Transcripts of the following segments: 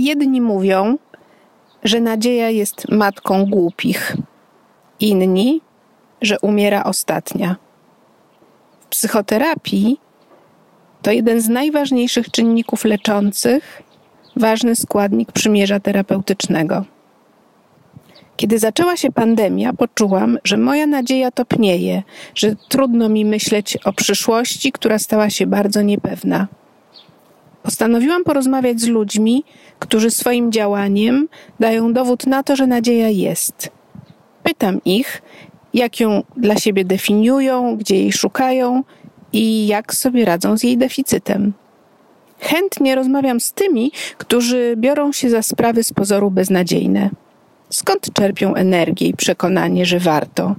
Jedni mówią, że nadzieja jest matką głupich, inni, że umiera ostatnia. W psychoterapii to jeden z najważniejszych czynników leczących, ważny składnik przymierza terapeutycznego. Kiedy zaczęła się pandemia, poczułam, że moja nadzieja topnieje, że trudno mi myśleć o przyszłości, która stała się bardzo niepewna. Postanowiłam porozmawiać z ludźmi, którzy swoim działaniem dają dowód na to, że nadzieja jest. Pytam ich, jak ją dla siebie definiują, gdzie jej szukają i jak sobie radzą z jej deficytem. Chętnie rozmawiam z tymi, którzy biorą się za sprawy z pozoru beznadziejne. Skąd czerpią energię i przekonanie, że warto?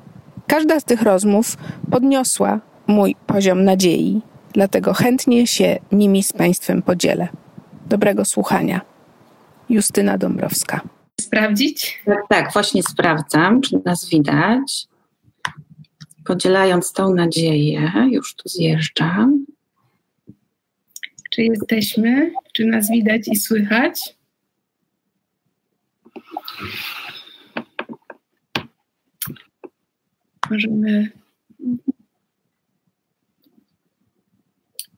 Każda z tych rozmów podniosła mój poziom nadziei, dlatego chętnie się nimi z Państwem podzielę. Dobrego słuchania. Justyna Dąbrowska. Sprawdzić? Tak, tak, właśnie sprawdzam, czy nas widać. Podzielając tą nadzieję, już tu zjeżdżam. Czy jesteśmy? Czy nas widać i słychać? Możemy.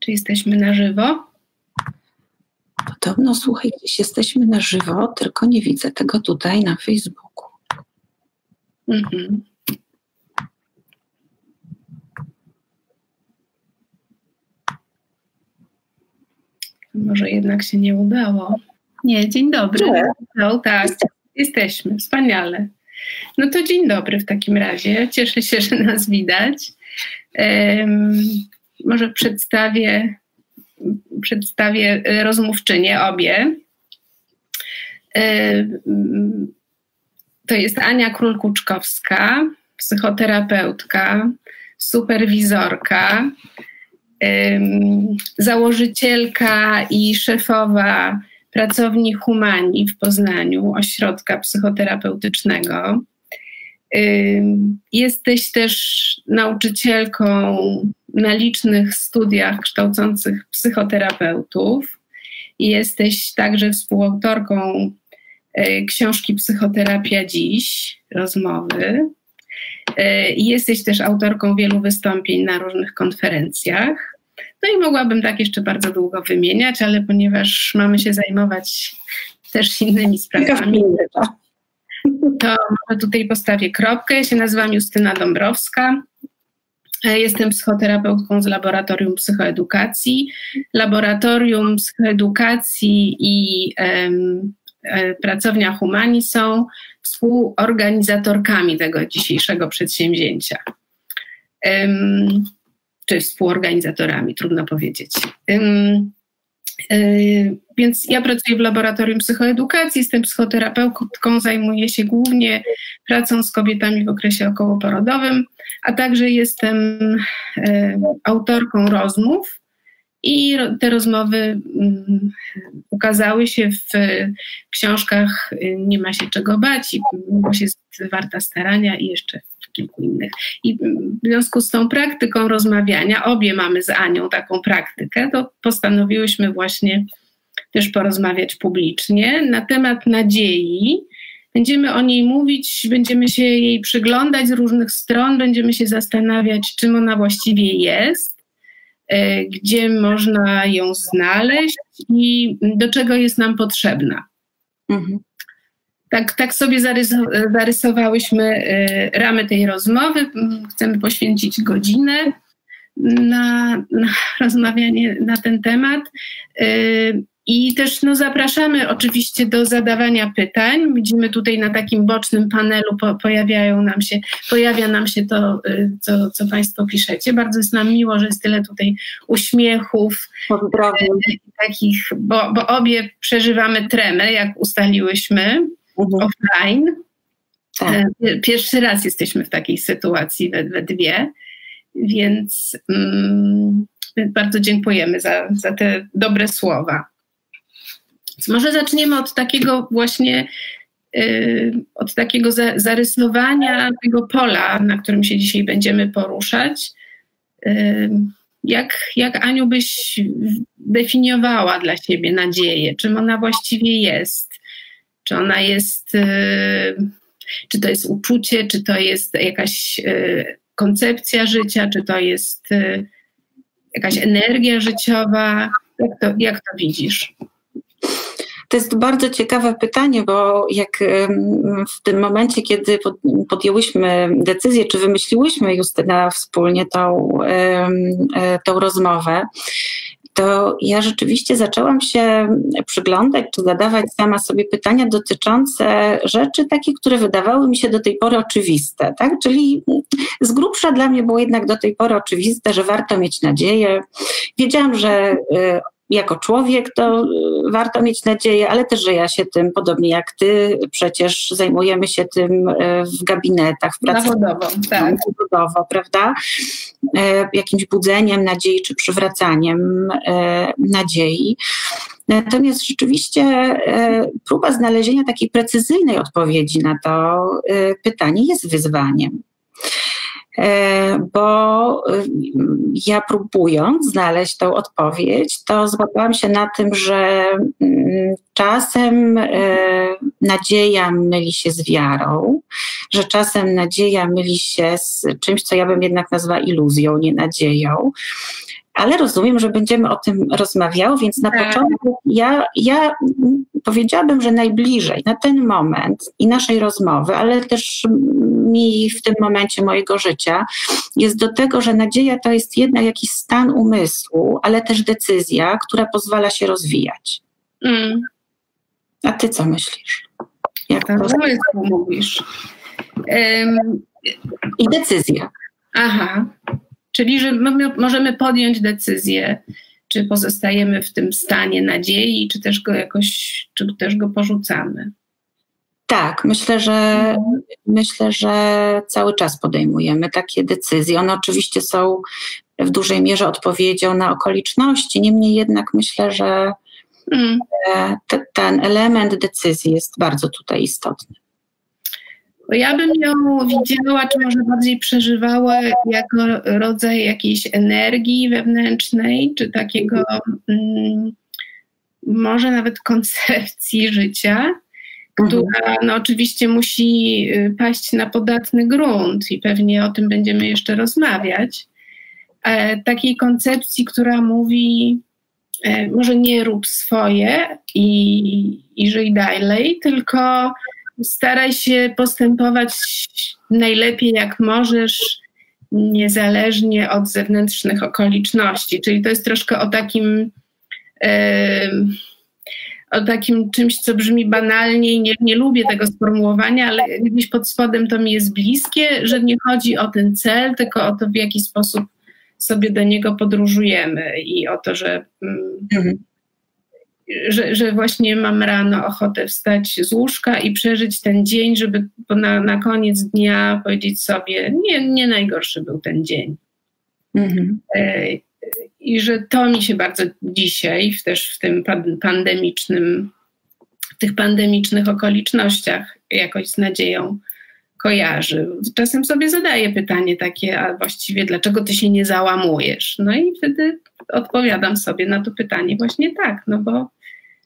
Czy jesteśmy na żywo? Podobno, słuchaj, gdzieś jesteśmy na żywo, tylko nie widzę tego tutaj na Facebooku. Mhm. Może jednak się nie udało. Nie, dzień dobry. No, tak, jesteśmy, wspaniale. No to dzień dobry w takim razie. Cieszę się, że nas widać. Um, może przedstawię, przedstawię rozmówczynię obie. Um, to jest Ania Król-Kuczkowska, psychoterapeutka, superwizorka, założycielka i szefowa pracowni Humani w Poznaniu, ośrodka psychoterapeutycznego. Jesteś też nauczycielką na licznych studiach kształcących psychoterapeutów. Jesteś także współautorką y, książki Psychoterapia Dziś, rozmowy. Y, jesteś też autorką wielu wystąpień na różnych konferencjach. No i mogłabym tak jeszcze bardzo długo wymieniać, ale ponieważ mamy się zajmować też innymi sprawami, to może tutaj postawię kropkę. Ja się nazywam Justyna Dąbrowska. Jestem psychoterapeutką z Laboratorium Psychoedukacji. Laboratorium Psychoedukacji i um, pracownia Humani są współorganizatorkami tego dzisiejszego przedsięwzięcia. Um, czy współorganizatorami, trudno powiedzieć. Y, więc ja pracuję w laboratorium psychoedukacji, jestem psychoterapeutką, zajmuję się głównie pracą z kobietami w okresie okołoporodowym, a także jestem y, autorką rozmów. I te rozmowy mm, ukazały się w książkach y, Nie ma się czego bać i Miłość jest warta starania i jeszcze kilku innych. I w związku z tą praktyką rozmawiania, obie mamy z Anią taką praktykę, to postanowiłyśmy właśnie też porozmawiać publicznie na temat nadziei. Będziemy o niej mówić, będziemy się jej przyglądać z różnych stron, będziemy się zastanawiać, czym ona właściwie jest, e, gdzie można ją znaleźć i do czego jest nam potrzebna. Mhm tak, tak sobie zarysowałyśmy y, ramy tej rozmowy. Chcemy poświęcić godzinę na, na rozmawianie na ten temat. Y, I też no, zapraszamy oczywiście do zadawania pytań. Widzimy tutaj na takim bocznym panelu po, pojawiają nam się, pojawia nam się to, y, co, co Państwo piszecie. Bardzo jest nam miło, że jest tyle tutaj uśmiechów. Takich, bo, bo obie przeżywamy tremę, jak ustaliłyśmy mhm. offline. Tak. E, pierwszy raz jesteśmy w takiej sytuacji we, we dwie, więc mm, bardzo dziękujemy za, za te dobre słowa. Więc może zaczniemy od takiego właśnie y, od takiego za, zarysowania tego pola, na którym się dzisiaj będziemy poruszać. Y, jak, jak Aniu byś definiowała dla siebie nadzieję? Czym ona właściwie jest? Czy ona jest, y, czy to jest uczucie, czy to jest jakaś y, koncepcja życia, czy to jest y, jakaś energia życiowa? Jak to, jak to widzisz? To jest bardzo ciekawe pytanie, bo jak w tym momencie, kiedy podjęłyśmy decyzję, czy wymyśliłyśmy Justyna wspólnie tą, e, tą rozmowę, to ja rzeczywiście zaczęłam się przyglądać, czy zadawać sama sobie pytania dotyczące rzeczy takich, które wydawały mi się do tej pory oczywiste. Tak? Czyli z grubsza dla mnie było jednak do tej pory oczywiste, że warto mieć nadzieję. Wiedziałam, że e, jako człowiek to y, warto mieć nadzieję, ale też, że ja się tym, podobnie jak ty, przecież zajmujemy się tym y, w gabinetach, w pracy zawodowo, tak. zawodowo prawda? Y, jakimś budzeniem nadziei czy przywracaniem nadziei. Natomiast rzeczywiście próba znalezienia takiej precyzyjnej odpowiedzi na to pytanie jest wyzwaniem. E, bo y, ja próbując znaleźć tą odpowiedź, to złapałam się na tym, że mm, czasem e, nadzieja myli się z wiarą, że czasem nadzieja myli się z czymś, co ja bym jednak nazwała iluzją, nie nadzieją ale rozumiem, że będziemy o tym rozmawiały, więc na tak. początku ja, ja powiedziałabym, że najbliżej na ten moment i naszej rozmowy, ale też mi w tym momencie mojego życia jest do tego, że nadzieja to jest jednak jakiś stan umysłu, ale też decyzja, która pozwala się rozwijać. Mm. A ty co myślisz? Jak to umysłu mówisz. Um. I decyzja. Aha. Czyli, że my możemy podjąć decyzję, czy pozostajemy w tym stanie nadziei, czy też go jakoś, czy też go porzucamy. Tak, myślę, że mhm. myślę, że cały czas podejmujemy takie decyzje. One oczywiście są w dużej mierze odpowiedzią na okoliczności, niemniej jednak myślę, że mm. te, ten element decyzji jest bardzo tutaj istotny. Ja bym ją widziała, czy może bardziej przeżywała jako rodzaj jakiejś energii wewnętrznej, czy takiego mm, może nawet koncepcji życia, która mhm. no, oczywiście musi y, paść na podatny grunt i pewnie o tym będziemy jeszcze rozmawiać. E, takiej koncepcji, która mówi, e, może nie rób swoje i, i żyj dalej, tylko staraj się postępować najlepiej jak możesz, niezależnie od zewnętrznych okoliczności. Czyli to jest troszkę o takim. Yy, o takim czymś, co brzmi banalnie i nie, nie lubię tego sformułowania, ale gdzieś pod spodem to mi jest bliskie, że nie chodzi o ten cel, tylko o to, w jaki sposób sobie do niego podróżujemy i o to, że mm, mhm że, że właśnie mam rano ochotę wstać z łóżka i przeżyć ten dzień, żeby na, na koniec dnia powiedzieć sobie, nie, nie najgorszy był ten dzień. Mhm. E, I że to mi się bardzo dzisiaj, też w tym pandemicznym, w tych pandemicznych okolicznościach jakoś z nadzieją kojarzy. Czasem sobie zadaję pytanie takie, a właściwie dlaczego ty się nie załamujesz? No i wtedy odpowiadam sobie na to pytanie właśnie tak, no bo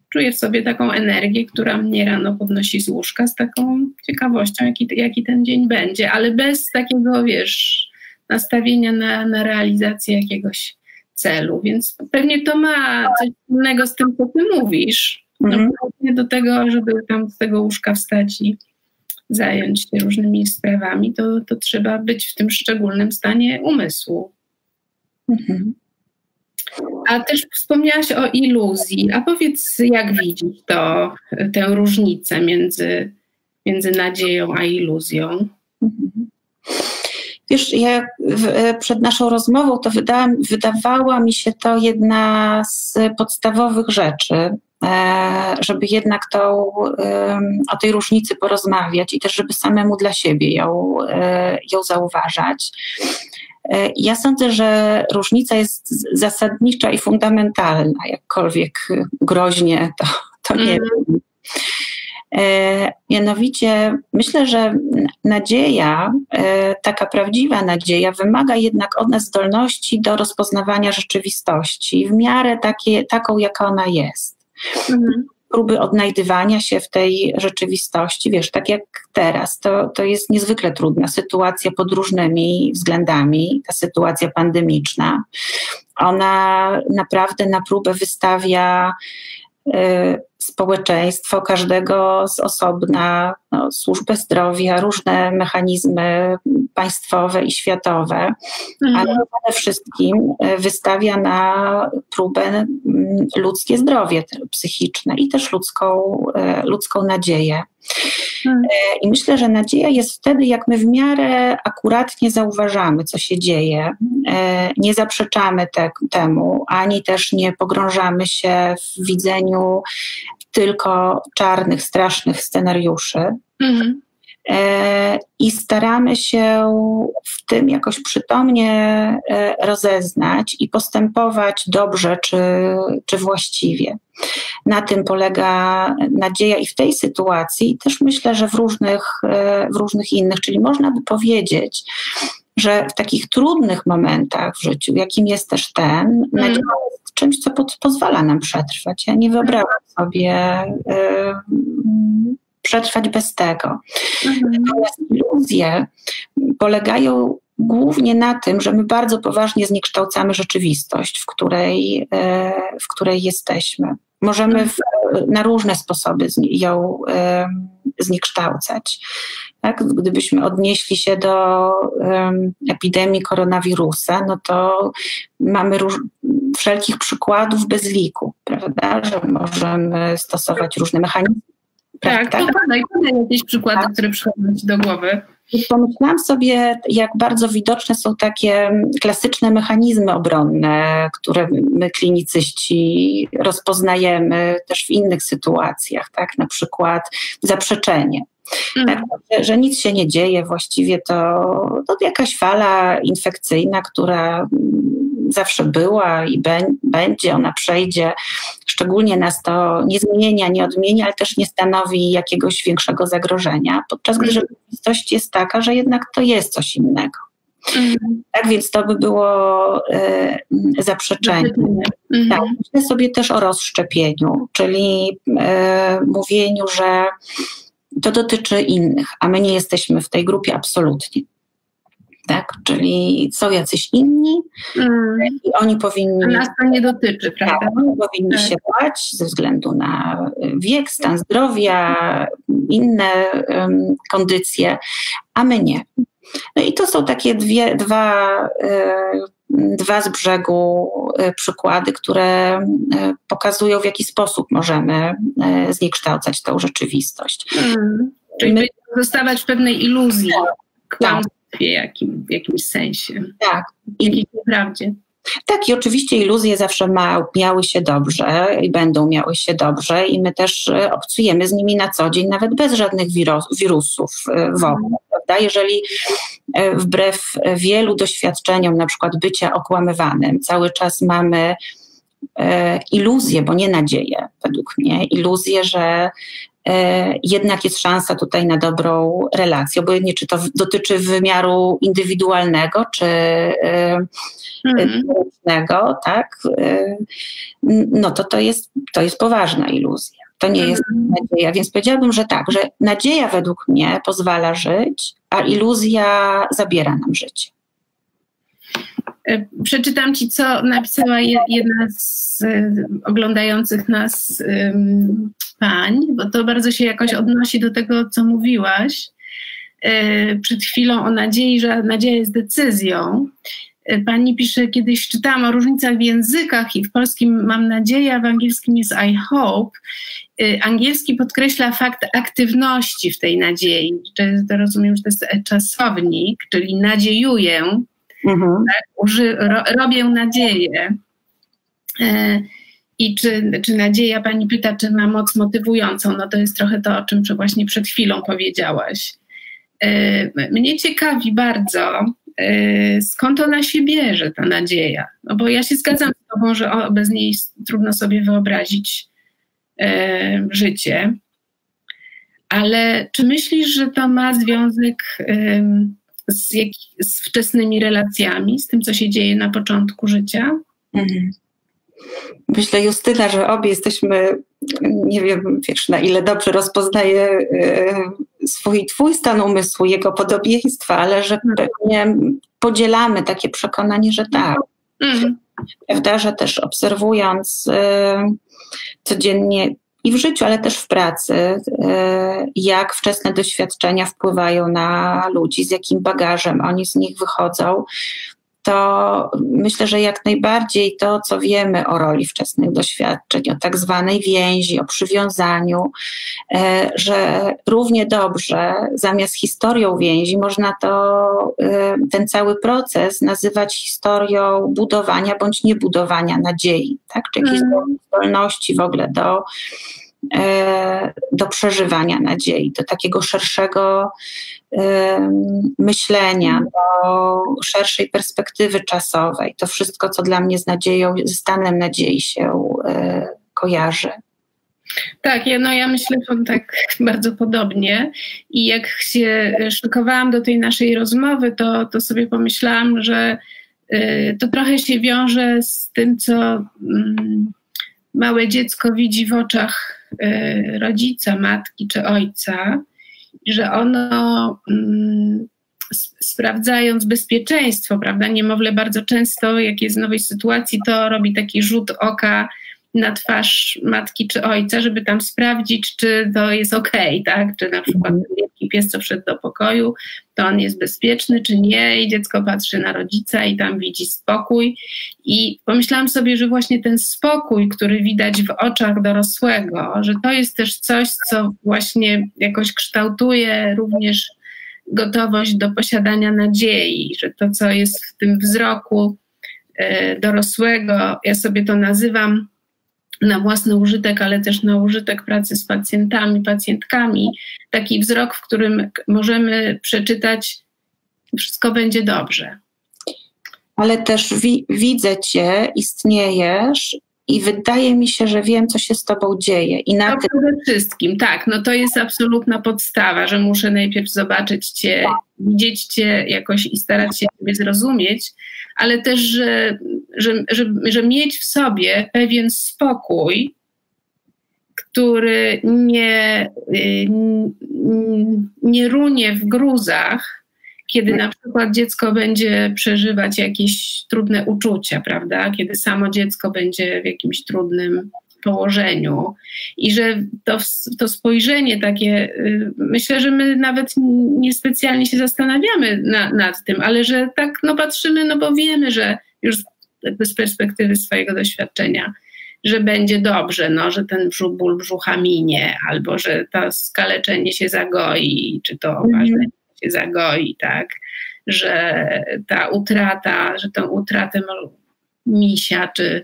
czuję w sobie taką energię, która mnie rano podnosi z łóżka z taką ciekawością, jaki, jaki ten dzień będzie, ale bez takiego, wiesz, nastawienia na, na realizację jakiegoś celu. Więc pewnie to ma coś innego z tym, co ty mówisz. No, mm do tego, żeby tam z tego łóżka wstać i zająć się różnymi sprawami, to, to trzeba być w tym szczególnym stanie umysłu. Mhm. A też wspomniałaś o iluzji. A powiedz, jak widzisz to, tę różnicę między, między nadzieją a iluzją? Wiesz, ja przed naszą rozmową to wydałam, wydawała mi się to jedna z podstawowych rzeczy, e, żeby jednak tą, o tej różnicy porozmawiać i też, żeby samemu dla siebie ją, e, ją zauważać. Ja sądzę, że różnica jest zasadnicza i fundamentalna, jakkolwiek groźnie to, to nie mm. E, mianowicie myślę, że nadzieja, e, taka prawdziwa nadzieja, wymaga jednak od nas zdolności do rozpoznawania rzeczywistości w miarę takie, taką, jaka ona jest. Mhm próby odnajdywania się w tej rzeczywistości, wiesz, tak jak teraz, to, to jest niezwykle trudna sytuacja pod różnymi względami, ta sytuacja pandemiczna. Ona naprawdę na próbę wystawia społeczeństwo, każdego z osobna, no, służbę zdrowia, różne mechanizmy państwowe i światowe, mhm. ale przede wszystkim e, wystawia na próbę mm, ludzkie zdrowie psychiczne i też ludzką, e, ludzką nadzieję. Mhm. E, I myślę, że nadzieja jest wtedy, jak my w miarę akuratnie zauważamy, co się dzieje, nie zaprzeczamy te, temu, ani też nie pogrążamy się w widzeniu tylko czarnych, strasznych scenariuszy. Mhm. E, I staramy się w tym jakoś przytomnie e, rozeznać i postępować dobrze czy, czy właściwie. Na tym polega nadzieja i w tej sytuacji, i też myślę, że w różnych, e, w różnych innych, czyli można by powiedzieć, że w takich trudnych momentach w życiu, jakim jest też ten, mm. nadzieja jest czymś, co pod, pozwala nam przetrwać. Ja nie wyobrażam sobie y, przetrwać bez tego. Mm. Natomiast iluzje polegają głównie na tym, że my bardzo poważnie zniekształcamy rzeczywistość, w której, y, w której jesteśmy. Możemy w, na różne sposoby ją zniekształcać. Tak? Gdybyśmy odnieśli się do epidemii koronawirusa, no to mamy róż, wszelkich przykładów bez liku, prawda? Że możemy stosować różne mechanizmy. Tak, tak? to podaj, podaj jakieś przykłady, tak. które przychodzą Ci do głowy. Pomyślałam sobie, jak bardzo widoczne są takie klasyczne mechanizmy obronne, które my klinicyści rozpoznajemy też w innych sytuacjach, tak? na przykład zaprzeczenie. Tak, że, że, nic się nie dzieje, właściwie to, to jakaś fala infekcyjna, która zawsze była i będzie, ona przejdzie. Szczególnie nas to nie zmienia, nie odmienia, ale też nie stanowi jakiegoś większego zagrożenia, podczas gdy mhm. rzeczywistość jest taka, że jednak to jest coś innego. Mhm. Tak więc to by było y, zaprzeczenie. Mhm. Tak, myślę sobie też o rozszczepieniu, czyli y, mówieniu, że to dotyczy innych, a my nie jesteśmy w tej grupie absolutnie tak? Czyli są jacyś inni mm. i oni powinni. Nas to nie dotyczy, tak, prawda? Tak, oni powinni tak. się bać ze względu na wiek, stan zdrowia, inne um, kondycje, a my nie. No i to są takie dwie, dwa, y, dwa z brzegu y, przykłady, które y, pokazują, w jaki sposób możemy zniekształcać tą rzeczywistość. Mm. Czyli my, zostawać w pewnej iluzji. Tak jakim, w jakimś sensie. Tak. I jakiejś nieprawdzie. Tak, i oczywiście iluzje zawsze ma, miały się dobrze i będą miały się dobrze, i my też e, obcujemy z nimi na co dzień, nawet bez żadnych wirus, wirusów e, w ogóle. Prawda? Jeżeli e, wbrew wielu doświadczeniom, na przykład bycia okłamywanym, cały czas mamy iluzję, bo nie nadzieję, według mnie, iluzję, że jednak jest szansa tutaj na dobrą relację, obojętnie czy to dotyczy wymiaru indywidualnego, czy społecznego, mm. tak, e, no to to jest, to jest poważna iluzja. To nie jest mm. nadzieja, więc powiedziałabym, że tak, że nadzieja według mnie pozwala żyć, a iluzja zabiera nam życie. E, przeczytam Ci, co napisała jedna z oglądających nas pań, bo to bardzo się jakoś odnosi do tego, co mówiłaś e, przed chwilą o nadziei, że nadzieja jest decyzją. E, pani pisze, kiedyś czytałam o różnicach w językach i w polskim mam nadzieję, a w angielskim jest I hope. E, angielski podkreśla fakt aktywności w tej nadziei. To rozumiem, że to jest czasownik, czyli nadziejuję, mhm. tak, uży, ro, robię nadzieję. I czy, czy nadzieja, pani pyta, czy ma moc motywującą? No to jest trochę to, o czym właśnie przed chwilą powiedziałaś. E, mnie ciekawi bardzo, e, skąd ona się bierze, ta nadzieja. No bo ja się zgadzam z Tobą, że bez niej trudno sobie wyobrazić e, życie. Ale czy myślisz, że to ma związek z, jak, z wczesnymi relacjami, z tym, co się dzieje na początku życia? Mhm. Myślę, Justyna, że obie jesteśmy, nie wiem wiesz, na ile dobrze rozpoznaję e, swój twój stan umysłu, jego podobieństwa, ale że pewnie podzielamy takie przekonanie, że tak. Mhm. Prawda, że też obserwując e, codziennie i w życiu, ale też w pracy, e, jak wczesne doświadczenia wpływają na ludzi, z jakim bagażem oni z nich wychodzą, to myślę, że jak najbardziej to, co wiemy o roli wczesnych doświadczeń, o tak zwanej więzi, o przywiązaniu, e, że równie dobrze zamiast historią więzi można to, e, ten cały proces nazywać historią budowania bądź niebudowania nadziei, tak? czy jakiejś mm. zdolności w ogóle do E, do przeżywania nadziei, do takiego szerszego myślenia, do szerszej perspektywy czasowej. To wszystko, co dla mnie z nadzieją, ze stanem nadziei się e, kojarzy. Tak, ja, no ja myślę tak bardzo podobnie i jak się szykowałam do tej naszej rozmowy, to, to sobie pomyślałam, że to trochę się wiąże z tym, co mm, małe dziecko widzi w oczach Y, rodzica, matki czy ojca, że ono mm, sprawdzając bezpieczeństwo, prawda, niemowlę bardzo często, jak jest w nowej sytuacji, to robi taki rzut oka na twarz matki czy ojca, żeby tam sprawdzić, czy to jest ok, tak? Czy na przykład mhm. wielki pies, co wszedł do pokoju, to on jest bezpieczny, czy nie, i dziecko patrzy na rodzica i tam widzi spokój. I pomyślałam sobie, że właśnie ten spokój, który widać w oczach dorosłego, że to jest też coś, co właśnie jakoś kształtuje również gotowość do posiadania nadziei, że to, co jest w tym wzroku e, dorosłego, ja sobie to nazywam na własny użytek, ale też na użytek pracy z pacjentami, pacjentkami, taki wzrok, w którym możemy przeczytać, wszystko będzie dobrze. Ale też wi- widzę Cię, istniejesz i wydaje mi się, że wiem, co się z Tobą dzieje. I na tym... przede wszystkim, tak, no to jest absolutna podstawa, że muszę najpierw zobaczyć Cię, tak. widzieć Cię jakoś i starać się Ciebie zrozumieć, ale też, że, że, że, że mieć w sobie pewien spokój, który nie, y, nie runie w gruzach, kiedy na przykład dziecko będzie przeżywać jakieś trudne uczucia, prawda? Kiedy samo dziecko będzie w jakimś trudnym położeniu i że to, to spojrzenie takie, y, myślę, że my nawet niespecjalnie się zastanawiamy na, nad tym, ale że tak no patrzymy, no bo wiemy, że już z perspektywy swojego doświadczenia, że będzie dobrze, no, że ten brzuch, ból brzucha minie, albo że to skaleczenie się zagoi, czy to mm. Się zagoi, tak, że ta utrata, że tą utratę misia, czy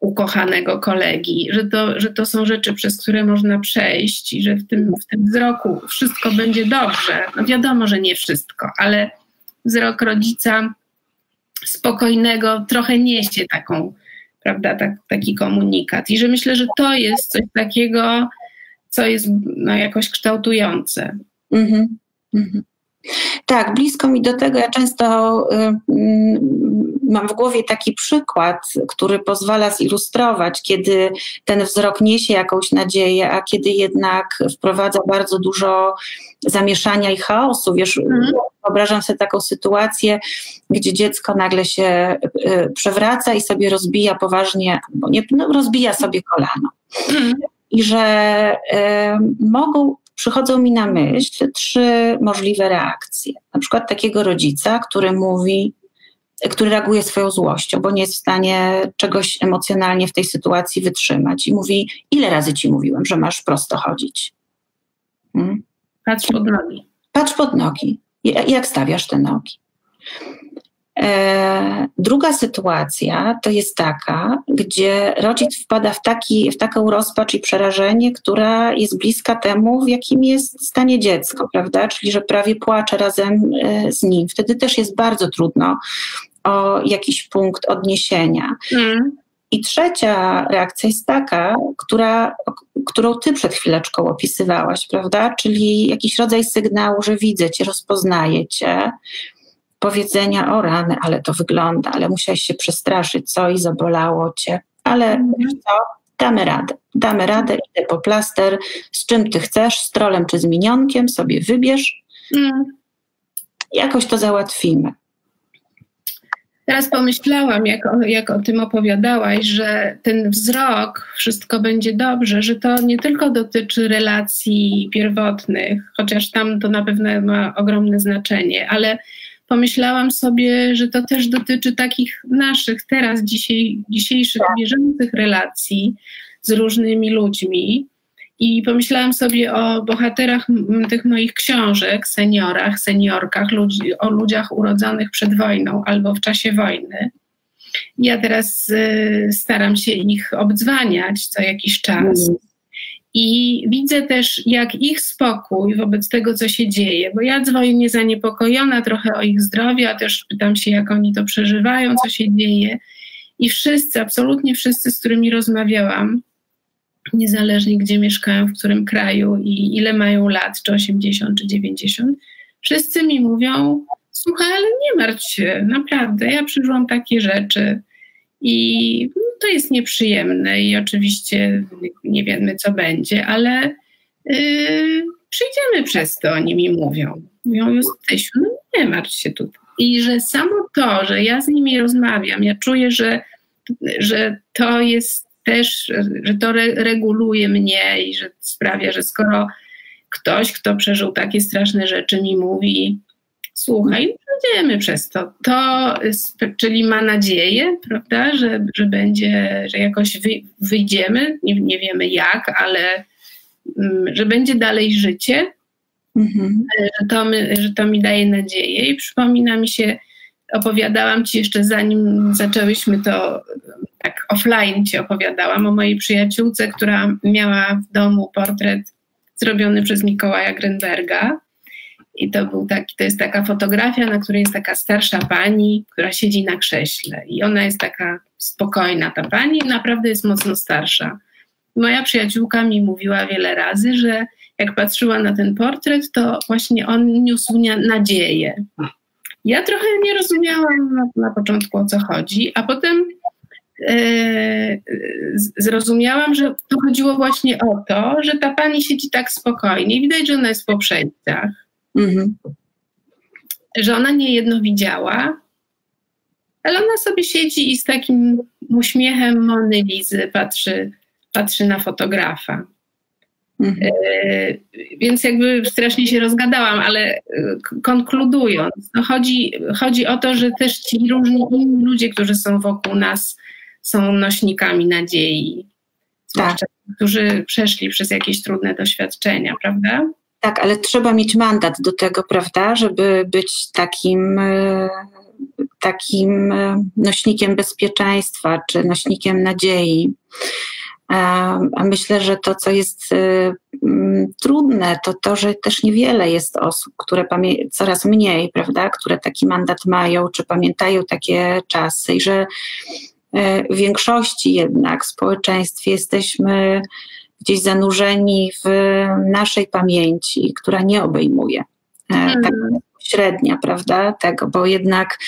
ukochanego kolegi, że to, że to są rzeczy, przez które można przejść i że w tym, w tym wzroku wszystko będzie dobrze. No wiadomo, że nie wszystko, ale wzrok rodzica spokojnego trochę niesie taką, prawda, tak, taki komunikat. I że myślę, że to jest coś takiego, co jest no, jakoś kształtujące. Mm-hmm. Mm-hmm. Tak, blisko mi do tego. Ja często y, mam w głowie taki przykład, który pozwala zilustrować, kiedy ten wzrok niesie jakąś nadzieję, a kiedy jednak wprowadza bardzo dużo zamieszania i chaosu. Wiesz, mhm. wyobrażam sobie taką sytuację, gdzie dziecko nagle się y, przewraca i sobie rozbija poważnie, bo nie, no, rozbija sobie kolano. Mhm. I że y, mogą przychodzą mi na myśl trzy możliwe reakcje. Na przykład takiego rodzica, który mówi, który reaguje swoją złością, bo nie jest w stanie czegoś emocjonalnie w tej sytuacji wytrzymać i mówi: Ile razy ci mówiłem, że masz prosto chodzić? Hmm? Patrz pod nogi. Patrz pod nogi. Jak stawiasz te nogi? E, druga sytuacja to jest taka, gdzie rodzic wpada w, taki, w taką rozpacz i przerażenie, która jest bliska temu, w jakim jest stanie dziecko, prawda? Czyli, że prawie płacze razem e, z nim. Wtedy też jest bardzo trudno o jakiś punkt odniesienia. Mm. I trzecia reakcja jest taka, która, którą ty przed chwileczką opisywałaś, prawda? Czyli jakiś rodzaj sygnału, że widzę cię, rozpoznaję cię. Powiedzenia o rany, ale to wygląda, ale musiałeś się przestraszyć, co i zabolało cię. Ale mm. wiesz co, damy radę. Damy radę, idę po plaster, z czym ty chcesz, z trolem czy z minionkiem, sobie wybierz. Mm. Jakoś to załatwimy. Teraz pomyślałam, jak o, jak o tym opowiadałaś, że ten wzrok, wszystko będzie dobrze, że to nie tylko dotyczy relacji pierwotnych, chociaż tam to na pewno ma ogromne znaczenie, ale pomyślałam sobie, że to też dotyczy takich naszych teraz, dzisiaj, dzisiejszych, bieżących relacji z różnymi ludźmi. I pomyślałam sobie o bohaterach tych moich książek, seniorach, seniorkach, ludzi, o ludziach urodzonych przed wojną albo w czasie wojny. Ja teraz y, staram się ich obdzwaniać co jakiś czas. I widzę też, jak ich spokój wobec tego, co się dzieje, bo ja dzwonię zaniepokojona trochę o ich zdrowie, a też pytam się, jak oni to przeżywają, co się dzieje. I wszyscy, absolutnie wszyscy, z którymi rozmawiałam, niezależnie gdzie mieszkają, w którym kraju i ile mają lat, czy 80, czy 90, wszyscy mi mówią: Słuchaj, ale nie martw się, naprawdę, ja przeżyłam takie rzeczy i to jest nieprzyjemne i oczywiście nie wiemy, co będzie, ale yy, przyjdziemy przez to, oni mi mówią. Mówią, Justysiu, no nie martw się tutaj. I że samo to, że ja z nimi rozmawiam, ja czuję, że, że to jest też, że to re reguluje mnie i że sprawia, że skoro ktoś, kto przeżył takie straszne rzeczy, mi mówi, słuchaj, przejdziemy przez to, to czyli ma nadzieję, prawda, że, że będzie, że jakoś wy, wyjdziemy, nie, nie wiemy jak, ale mm, że będzie dalej życie, mhm. że, to my, że to mi daje nadzieję i przypomina mi się, opowiadałam ci jeszcze zanim zaczęłyśmy to tak offline ci opowiadałam o mojej przyjaciółce, która miała w domu portret zrobiony przez Mikołaja Grenberga. I to, był taki, to jest taka fotografia, na której jest taka starsza pani, która siedzi na krześle. I ona jest taka spokojna, ta pani, naprawdę jest mocno starsza. Moja przyjaciółka mi mówiła wiele razy, że jak patrzyła na ten portret, to właśnie on niósł nadzieję. Ja trochę nie rozumiałam na, na początku o co chodzi, a potem E, zrozumiałam, że to chodziło właśnie o to, że ta pani siedzi tak spokojnie. Widać, że ona jest po przejściach. Mhm. Że ona nie jedno widziała, ale ona sobie siedzi i z takim uśmiechem Mony Lizy patrzy, patrzy na fotografa. Mhm. E, więc jakby strasznie się rozgadałam, ale e, konkludując, no chodzi, chodzi o to, że też ci różni inni ludzie, którzy są wokół nas, są nośnikami nadziei, tak. którzy przeszli przez jakieś trudne doświadczenia, prawda? Tak, ale trzeba mieć mandat do tego, prawda, żeby być takim, e, takim e, nośnikiem bezpieczeństwa czy nośnikiem nadziei. E, a myślę, że to, co jest trudne, to to, że też niewiele jest osób, które coraz mniej, prawda, które taki mandat mają, czy pamiętają takie czasy i że E, w większości jednak w społeczeństwie jesteśmy gdzieś zanurzeni w naszej pamięci, która nie obejmuje mm. tak średnia, prawda, tego, bo jednak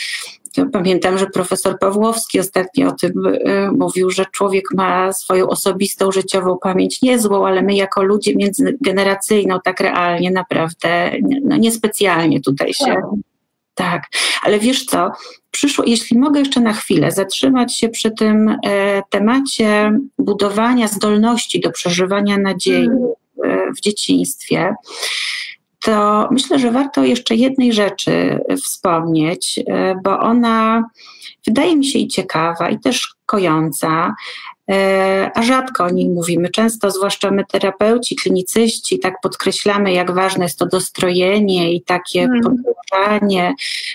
pamiętam, że profesor Pawłowski ostatnio o tym y, mówił, że człowiek ma swoją osobistą, życiową pamięć niezłą, ale my jako ludzie międzygeneracyjną tak realnie naprawdę, no niespecjalnie tutaj się... Tak. ale wiesz co, przyszło, jeśli mogę jeszcze na chwilę zatrzymać się przy tym e, temacie budowania zdolności do przeżywania nadziei e, w dzieciństwie, to myślę, że warto jeszcze jednej rzeczy wspomnieć, e, bo ona wydaje mi się i ciekawa, i też kojąca, a rzadko o niej mówimy. Często, zwłaszcza my terapeuci, klinicyści, tak podkreślamy, jak ważne jest to dostrojenie i takie podróżanie,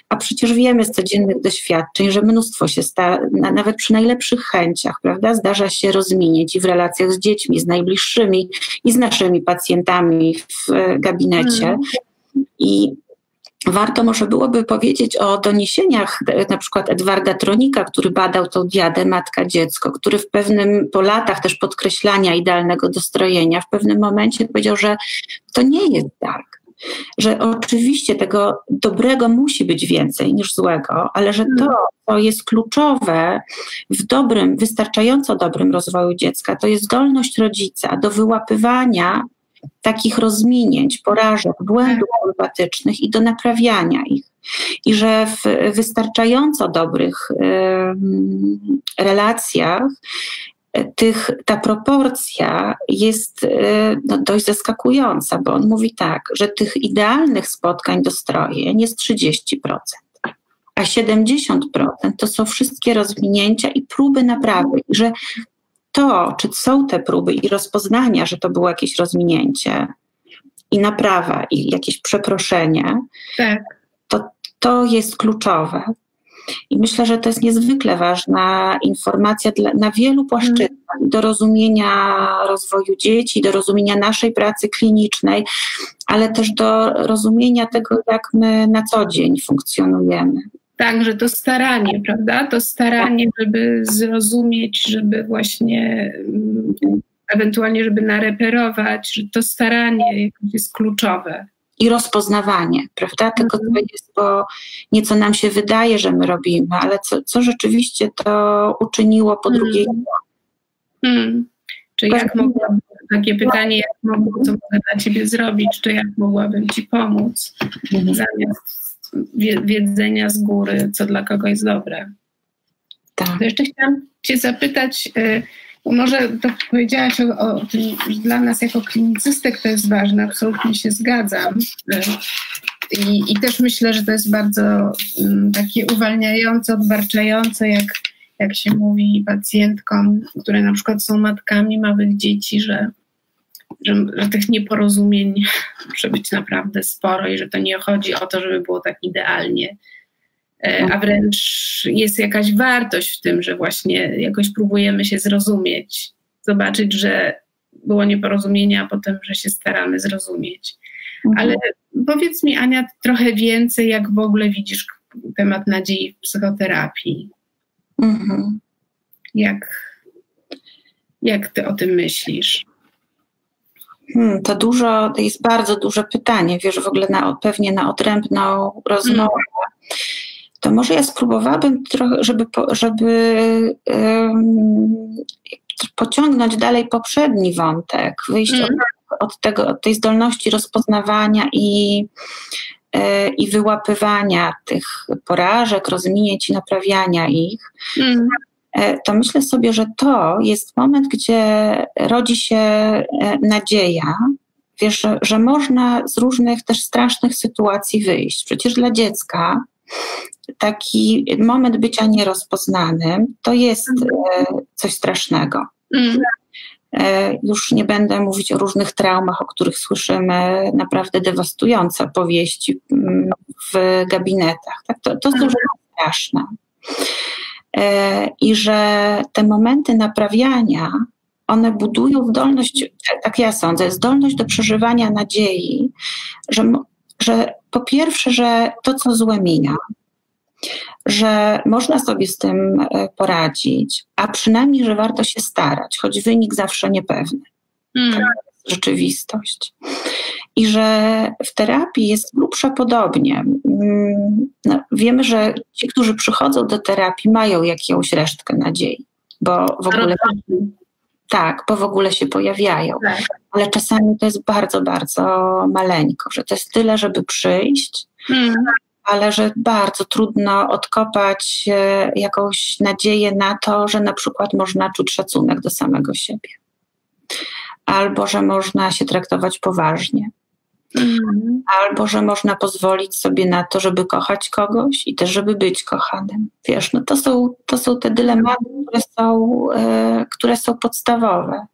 a przecież wiemy z codziennych doświadczeń, że mnóstwo się sta, nawet przy najlepszych chęciach, prawda, zdarza się rozminieć i w relacjach z dziećmi, z najbliższymi i z naszymi pacjentami w gabinecie. Hmm. I warto może byłoby powiedzieć o doniesieniach na przykład Edwarda Tronika, który badał tą diadę matka-dziecko, który w pewnym, po latach też podkreślania idealnego dostrojenia, w pewnym momencie powiedział, że to nie jest tak. Że oczywiście tego dobrego musi być więcej niż złego, ale że to, co jest kluczowe w dobrym, wystarczająco dobrym rozwoju dziecka, to jest zdolność rodzica do wyłapywania takich rozminięć, porażek, błędów empatycznych i do naprawiania ich. I że w wystarczająco dobrych relacjach tych, ta proporcja jest no, dość zaskakująca, bo on mówi tak, że tych idealnych spotkań dostrojeń jest 30%, a 70% to są wszystkie rozwinięcia i próby naprawy, że to, czy są te próby i rozpoznania, że to było jakieś rozwinięcie i naprawa i jakieś przeproszenie, tak. to, to jest kluczowe. I myślę, że to jest niezwykle ważna informacja dla, na wielu płaszczyznach do rozumienia rozwoju dzieci, do rozumienia naszej pracy klinicznej, ale też do rozumienia tego, jak my na co dzień funkcjonujemy. Tak, że to staranie, prawda? To staranie, żeby zrozumieć, żeby właśnie mm, ewentualnie, żeby nareperować, że to staranie jest kluczowe. I rozpoznawanie, prawda? Tego, co mhm. jest, bo nieco nam się wydaje, że my robimy, ale co, co rzeczywiście to uczyniło po mhm. drugiej hmm. Czy jak mogłabym, takie pytanie, jak mogłabym, co mogę dla Ciebie zrobić, czy jak mogłabym Ci pomóc, mhm. zamiast wiedzenia z góry, co dla kogo jest dobre. Tak. To jeszcze chciałam Cię zapytać, y, może to powiedziałaś o, o tym, że dla nas jako klinicystek to jest ważne, absolutnie się zgadzam. I, I, też myślę, że to jest bardzo um, takie uwalniające, odbarczające, jak, jak się mówi pacjentkom, które na przykład są matkami małych dzieci, że że, że tych nieporozumień może być naprawdę sporo i że to nie chodzi o to, żeby było tak idealnie, e, a wręcz jest jakaś wartość w tym, że właśnie jakoś próbujemy się zrozumieć, zobaczyć, że było nieporozumienie, a potem, że się staramy zrozumieć. Mhm. Ale powiedz mi, Ania, trochę więcej, jak w ogóle widzisz temat nadziei w psychoterapii. Mhm. Jak, jak ty o tym myślisz? Hmm, to dużo, to jest bardzo duże pytanie, wiesz, w ogóle na, pewnie na odrębną rozmowę. Hmm. To może ja spróbowałabym trochę, żeby, żeby um, pociągnąć dalej poprzedni wątek, wyjść hmm. od, od, tego, od tej zdolności rozpoznawania i, e, i wyłapywania tych porażek, rozminięć i naprawiania ich. E, to myślę sobie, że to jest moment, gdzie rodzi się e, nadzieja, wiesz, że, że można z różnych też strasznych sytuacji wyjść. Przecież dla dziecka taki moment bycia nierozpoznanym to jest e, coś strasznego. Mm. Już nie będę mówić o różnych traumach, o których słyszymy naprawdę dewastujące opowieści mm, w gabinetach. Tak? To, to jest dużo straszne. E, i że te momenty naprawiania, one budują zdolność, tak ja sądzę, zdolność do przeżywania nadziei, że, że po pierwsze, że to, co złe mija, że można sobie z tym e, poradzić, a przynajmniej, że warto się starać, choć wynik zawsze niepewny. Mm. Rzeczywistość i że w terapii jest grubsza podobnie. Mm, no, wiemy, że ci, którzy przychodzą do terapii, mają jakąś resztkę nadziei, bo w ogóle. Tak, bo w ogóle się pojawiają. Tak. Ale czasami to jest bardzo, bardzo maleńko, że to jest tyle, żeby przyjść, hmm. ale że bardzo trudno odkopać e, jakąś nadzieję na to, że na przykład można czuć szacunek do samego siebie. Albo że można się traktować poważnie. Mhm. Albo że można pozwolić sobie na to, żeby kochać kogoś i też, żeby być kochanym. Wiesz, no to są, to są te dylematy, które są, e, które są podstawowe.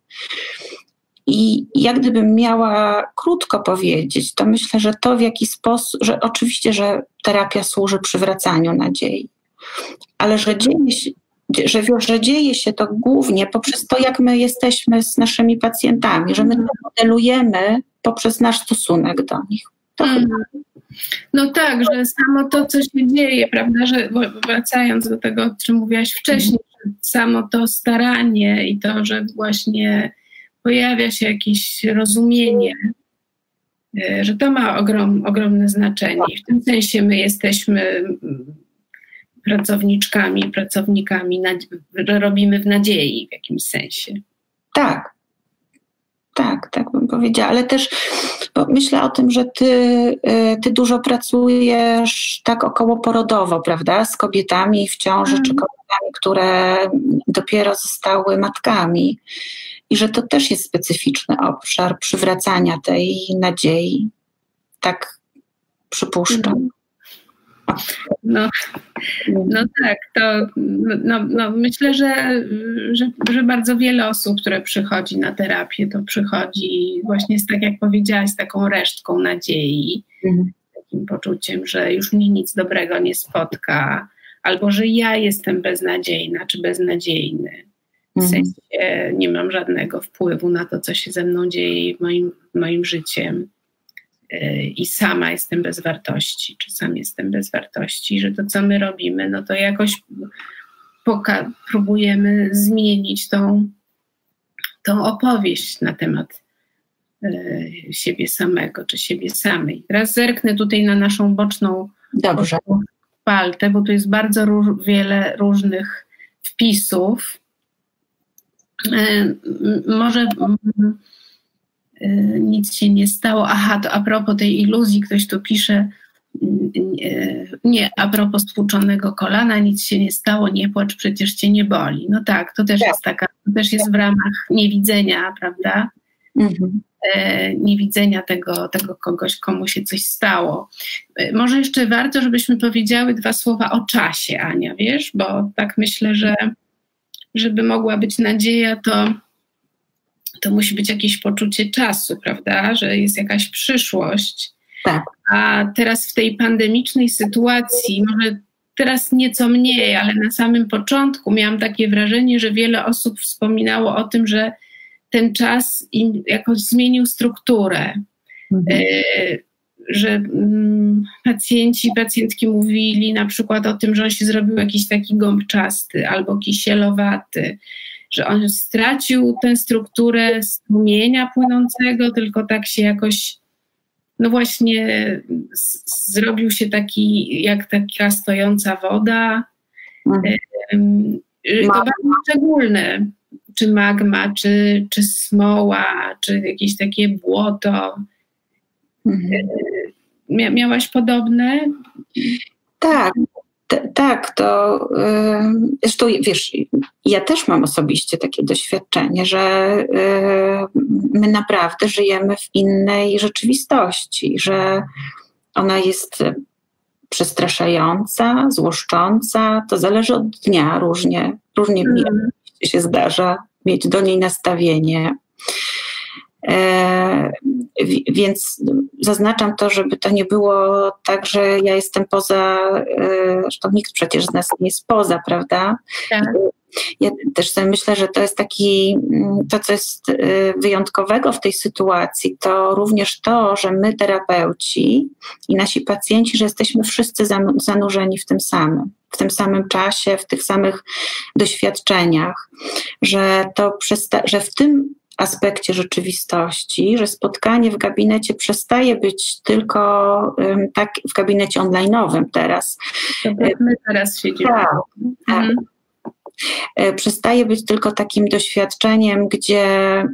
I jak gdybym miała krótko powiedzieć, to myślę, że to w jaki sposób, że oczywiście, że terapia służy przywracaniu nadziei, ale że dzieje się, że, że dzieje się to głównie poprzez to, jak my jesteśmy z naszymi pacjentami, że my to modelujemy poprzez nasz stosunek do nich. To mm. chyba No tak, że samo to, co się dzieje, prawda, że wracając do tego, o czym mówiłaś wcześniej, samo to staranie i to, że właśnie pojawia się jakieś rozumienie, e, że to ma ogrom, ogromne znaczenie. I w tym sensie my jesteśmy pracowniczkami, pracownikami, robimy w nadziei w jakimś sensie. Tak, tak, tak bym powiedziała, ale też myślę o tym, że ty, y, ty dużo pracujesz tak okołoporodowo, prawda, z kobietami w ciąży, czy kobietami, które dopiero zostały matkami i że to też jest specyficzny obszar przywracania tej nadziei. Tak przypuszczam. No, no tak, to no, no myślę, że, że, że, bardzo wiele osób, które przychodzi na terapię, to przychodzi właśnie z tak jak powiedziałaś, z taką resztką nadziei, mhm. takim poczuciem, że już mnie nic dobrego nie spotka, albo że ja jestem beznadziejna czy beznadziejny. W mhm. sensie nie mam żadnego wpływu na to, co się ze mną dzieje w moim, moim życiem i sama jestem bez wartości, czy sam jestem bez wartości, że to, co my robimy, no to jakoś poka- próbujemy zmienić tą, tą opowieść na temat e, siebie samego, czy siebie samej. Teraz zerknę tutaj na naszą boczną, Dobrze. paltę, bo tu jest bardzo róż, wiele różnych wpisów. E, może Y, nic się nie stało. Aha, to a propos tej iluzji, ktoś tu pisze, y, nie, a propos stłuczonego kolana, nic się nie stało, nie płacz, przecież cię nie boli. No tak, to też tak. jest taka, to też jest w ramach niewidzenia, prawda? Mhm. E, niewidzenia tego, tego kogoś, komu się coś stało. E, może jeszcze warto, żebyśmy powiedziały dwa słowa o czasie, Ania, wiesz, bo tak myślę, że żeby mogła być nadzieja, to to musi być jakieś poczucie czasu, prawda, że jest jakaś przyszłość. Tak. A teraz w tej pandemicznej sytuacji, może teraz nieco mniej, ale na samym początku miałam takie wrażenie, że wiele osób wspominało o tym, że ten czas im jakoś zmienił strukturę. Mhm. E, że mm, pacjenci, pacjentki mówili na przykład o tym, że on się zrobił jakiś taki gąbczasty albo kisielowaty, że on stracił tę strukturę strumienia płynącego, tylko tak się jakoś, no właśnie, zrobił się taki, jak taka stojąca woda. Mhm. To bardzo szczególne, czy magma, czy, czy smoła, czy jakieś takie błoto. Mhm. Mia miałaś podobne? Tak, tak, to zresztą wiesz, ja też mam osobiście takie doświadczenie, że my naprawdę żyjemy w innej rzeczywistości, że ona jest przestraszająca, złoszcząca, to zależy od dnia różnie, różnie mm. się zdarza mieć do niej nastawienie. E, więc zaznaczam to, żeby to nie było tak, że ja jestem poza, e, zresztą nikt przecież z nas nie jest poza, prawda? Tak. Ja też sobie myślę, że to jest taki, mm, to co jest e, wyjątkowego w tej sytuacji, to również to, że my terapeuci i nasi pacjenci, że jesteśmy wszyscy zanurzeni w tym samym, w tym samym czasie, w tych samych doświadczeniach, że to, że w tym aspekcie rzeczywistości, że spotkanie w gabinecie przestaje być tylko tak w gabinecie online'owym teraz. my teraz siedzimy. Tak, tak. Mhm. E, przestaje być tylko takim doświadczeniem, gdzie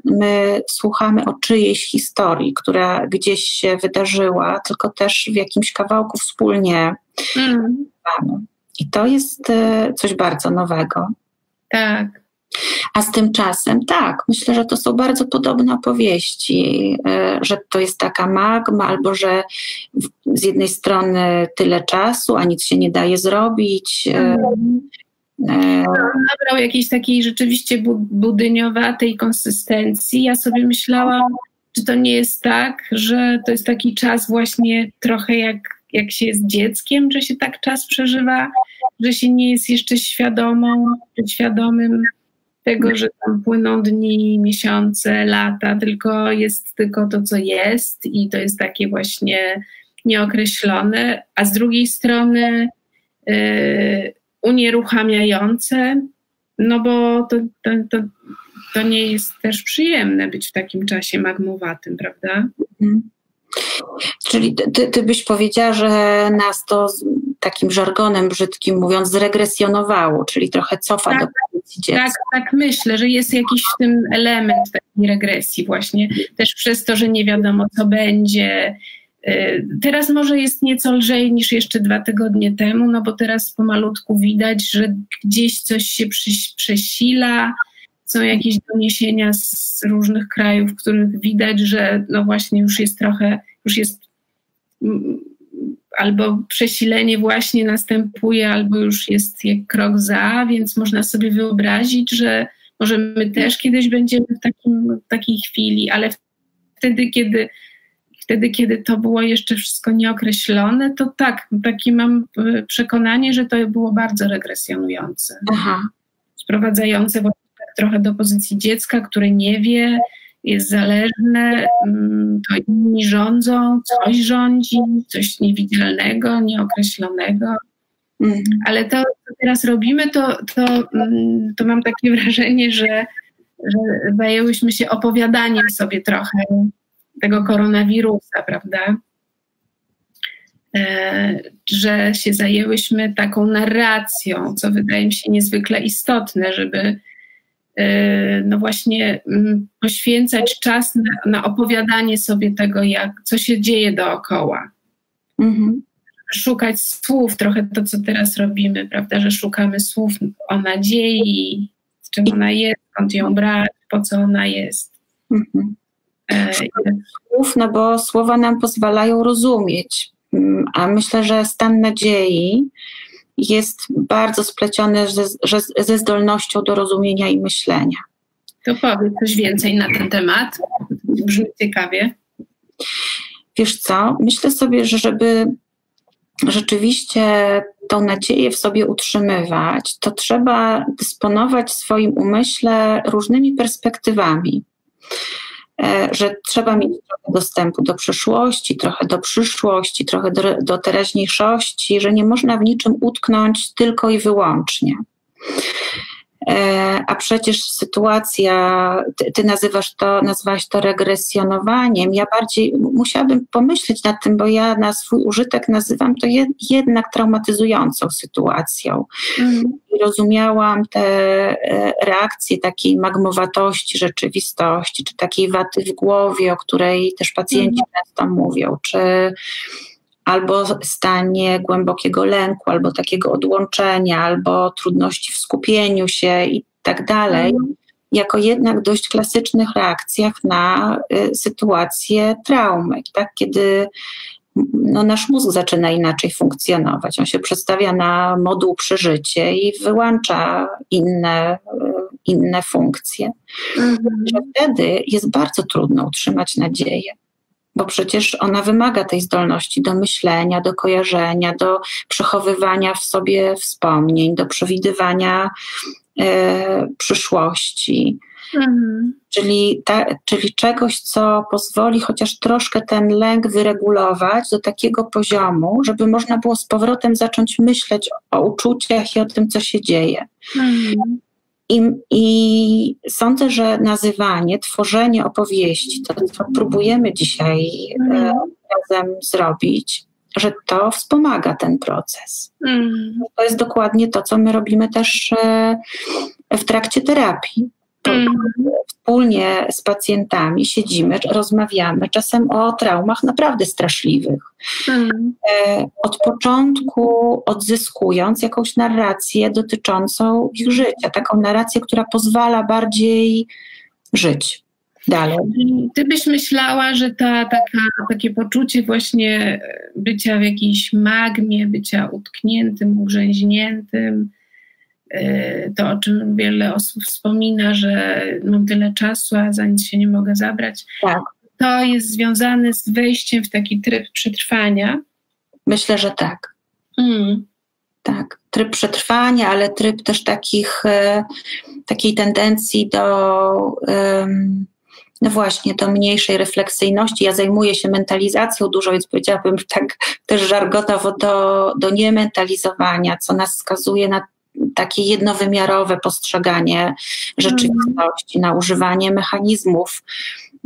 my słuchamy o czyjejś historii, która gdzieś się wydarzyła, tylko też w jakimś kawałku wspólnie. Mm. I to jest e, coś bardzo nowego. Tak. A z tym czasem, tak, myślę, że to są bardzo podobne opowieści, e, że to jest taka magma, albo że z jednej strony tyle czasu, a nic się nie daje zrobić. Mhm. Nabrał jakiejś takiej rzeczywiście budyniowatej konsystencji. Ja sobie myślałam, czy to nie jest tak, że to jest taki czas właśnie trochę jak, jak się jest dzieckiem, że się tak czas przeżywa, że się nie jest jeszcze świadomą, świadomym tego, że tam płyną dni, miesiące, lata, tylko jest tylko to, co jest i to jest takie właśnie nieokreślone, a z drugiej strony y, unieruchamiające, no bo to, to, to, to, nie jest też przyjemne być w takim czasie magmowatym, prawda? Mhm. Czyli ty, ty byś powiedziała, że nas to takim żargonem brzydkim mówiąc zregresjonowało, czyli trochę cofa tak, do pozycji dziecka. Tak, tak myślę, że jest jakiś w tym element takiej regresji właśnie, też przez to, że nie wiadomo co będzie. Y, teraz może jest nieco lżej niż jeszcze dwa tygodnie temu, no bo teraz pomalutku widać, że gdzieś coś się przesila, są jakieś doniesienia z różnych krajów, w których widać, że no właśnie już jest trochę, już jest albo przesilenie właśnie następuje, albo już jest jak krok za, więc można sobie wyobrazić, że może my też kiedyś będziemy w, takim, w takiej chwili, ale wtedy, kiedy wtedy, kiedy to było jeszcze wszystko nieokreślone, to tak, takie mam e, przekonanie, że to było bardzo regresjonujące. Aha. Sprowadzające właśnie trochę do pozycji dziecka, które nie wie, jest zależne, mm, to inni rządzą, coś rządzi, coś niewidzialnego, nieokreślonego. Mhm. Ale to, co teraz robimy, to, to, mm, to mam takie wrażenie, że, że zajęłyśmy się opowiadaniem sobie trochę tego koronawirusa, prawda? E, że się zajęłyśmy taką narracją, co wydaje mi się niezwykle istotne, żeby no właśnie mm, poświęcać czas na, na, opowiadanie sobie tego, jak, co się dzieje dookoła. Mhm. Szukać słów, trochę to, co teraz robimy, prawda, że szukamy słów o nadziei, z czym ona jest, skąd ją brać, po co ona jest. Mhm. E, słów, no bo słowa nam pozwalają rozumieć, mm, a myślę, że stan nadziei jest bardzo spleciony ze, ze zdolnością do rozumienia i myślenia. To powiedz coś więcej na ten temat. Brzmi ciekawie. Wiesz co, myślę sobie, że żeby rzeczywiście tą nadzieję w sobie utrzymywać, to trzeba dysponować w swoim umyśle różnymi perspektywami. E, że trzeba mieć trochę dostępu do przyszłości, trochę do przyszłości, trochę do, do teraźniejszości, że nie można w niczym utknąć tylko i wyłącznie. E, a przecież sytuacja, ty, ty, nazywasz to, nazwałaś to regresjonowaniem. Ja bardziej musiałabym pomyśleć nad tym, bo ja na swój użytek nazywam to jed, jednak traumatyzującą sytuacją. Mm. Rozumiałam te e, reakcje takiej magmowatości rzeczywistości, czy takiej waty w głowie, o której też pacjenci mm. często mówią, czy albo stanie głębokiego lęku, albo takiego odłączenia, albo trudności w skupieniu się i tak dalej, mhm. jako jednak dość klasycznych reakcjach na y, sytuację traumy, tak? kiedy no, nasz mózg zaczyna inaczej funkcjonować. On się przedstawia na moduł przeżycie i wyłącza inne, y, inne funkcje. Mhm. Wtedy jest bardzo trudno utrzymać nadzieję bo przecież ona wymaga tej zdolności do myślenia, do kojarzenia, do przechowywania w sobie wspomnień, do przewidywania e, przyszłości. Mhm. Czyli, ta, czyli czegoś, co pozwoli chociaż troszkę ten lęk wyregulować do takiego poziomu, żeby można było z powrotem zacząć myśleć o uczuciach i o tym, co się dzieje. Mhm. I, I, sądzę, że nazywanie, tworzenie opowieści, to co próbujemy dzisiaj mm. razem zrobić, że to wspomaga ten proces. Mm. To jest dokładnie to, co my robimy też e, w trakcie terapii. Mm. Wspólnie z pacjentami siedzimy, rozmawiamy, czasem o traumach naprawdę straszliwych. Mm. Od początku odzyskując jakąś narrację dotyczącą ich życia, taką narrację, która pozwala bardziej żyć dalej. Ty byś myślała, że ta, taka, takie poczucie właśnie bycia w jakiejś magmie, bycia utkniętym, ugrzęźniętym, to, o czym wiele osób wspomina, że mam tyle czasu, a za nic się nie mogę zabrać. Tak. To jest związane z wejściem w taki tryb przetrwania. Myślę, że tak. Mm. Tak, tryb przetrwania, ale tryb też takich, e, takiej tendencji do no właśnie, do mniejszej refleksyjności. Ja zajmuję się mentalizacją dużo, więc powiedziałabym tak też żargonowo do, do niementalizowania, co nas skazuje na takie jednowymiarowe postrzeganie rzeczywistości, na używanie mechanizmów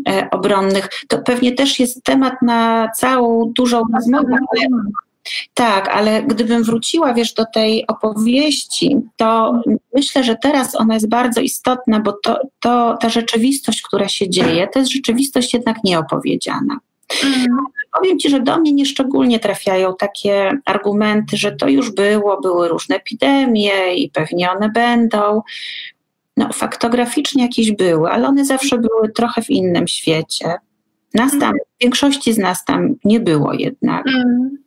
e, obronnych. To pewnie też jest temat na całą dużą rozmowę. Tak, ale gdybym wróciła, wiesz, do tej opowieści, to myślę, że teraz ona jest bardzo istotna, bo to, to ta rzeczywistość, która się dzieje, to jest rzeczywistość jednak nieopowiedziana. Mm. Powiem Ci, że do mnie nieszczególnie trafiają takie argumenty, że to już było, były różne epidemie i pewnie one będą. No, faktograficznie jakieś były, ale one zawsze były trochę w innym świecie. Nas tam, większości z nas tam nie było jednak. Mm.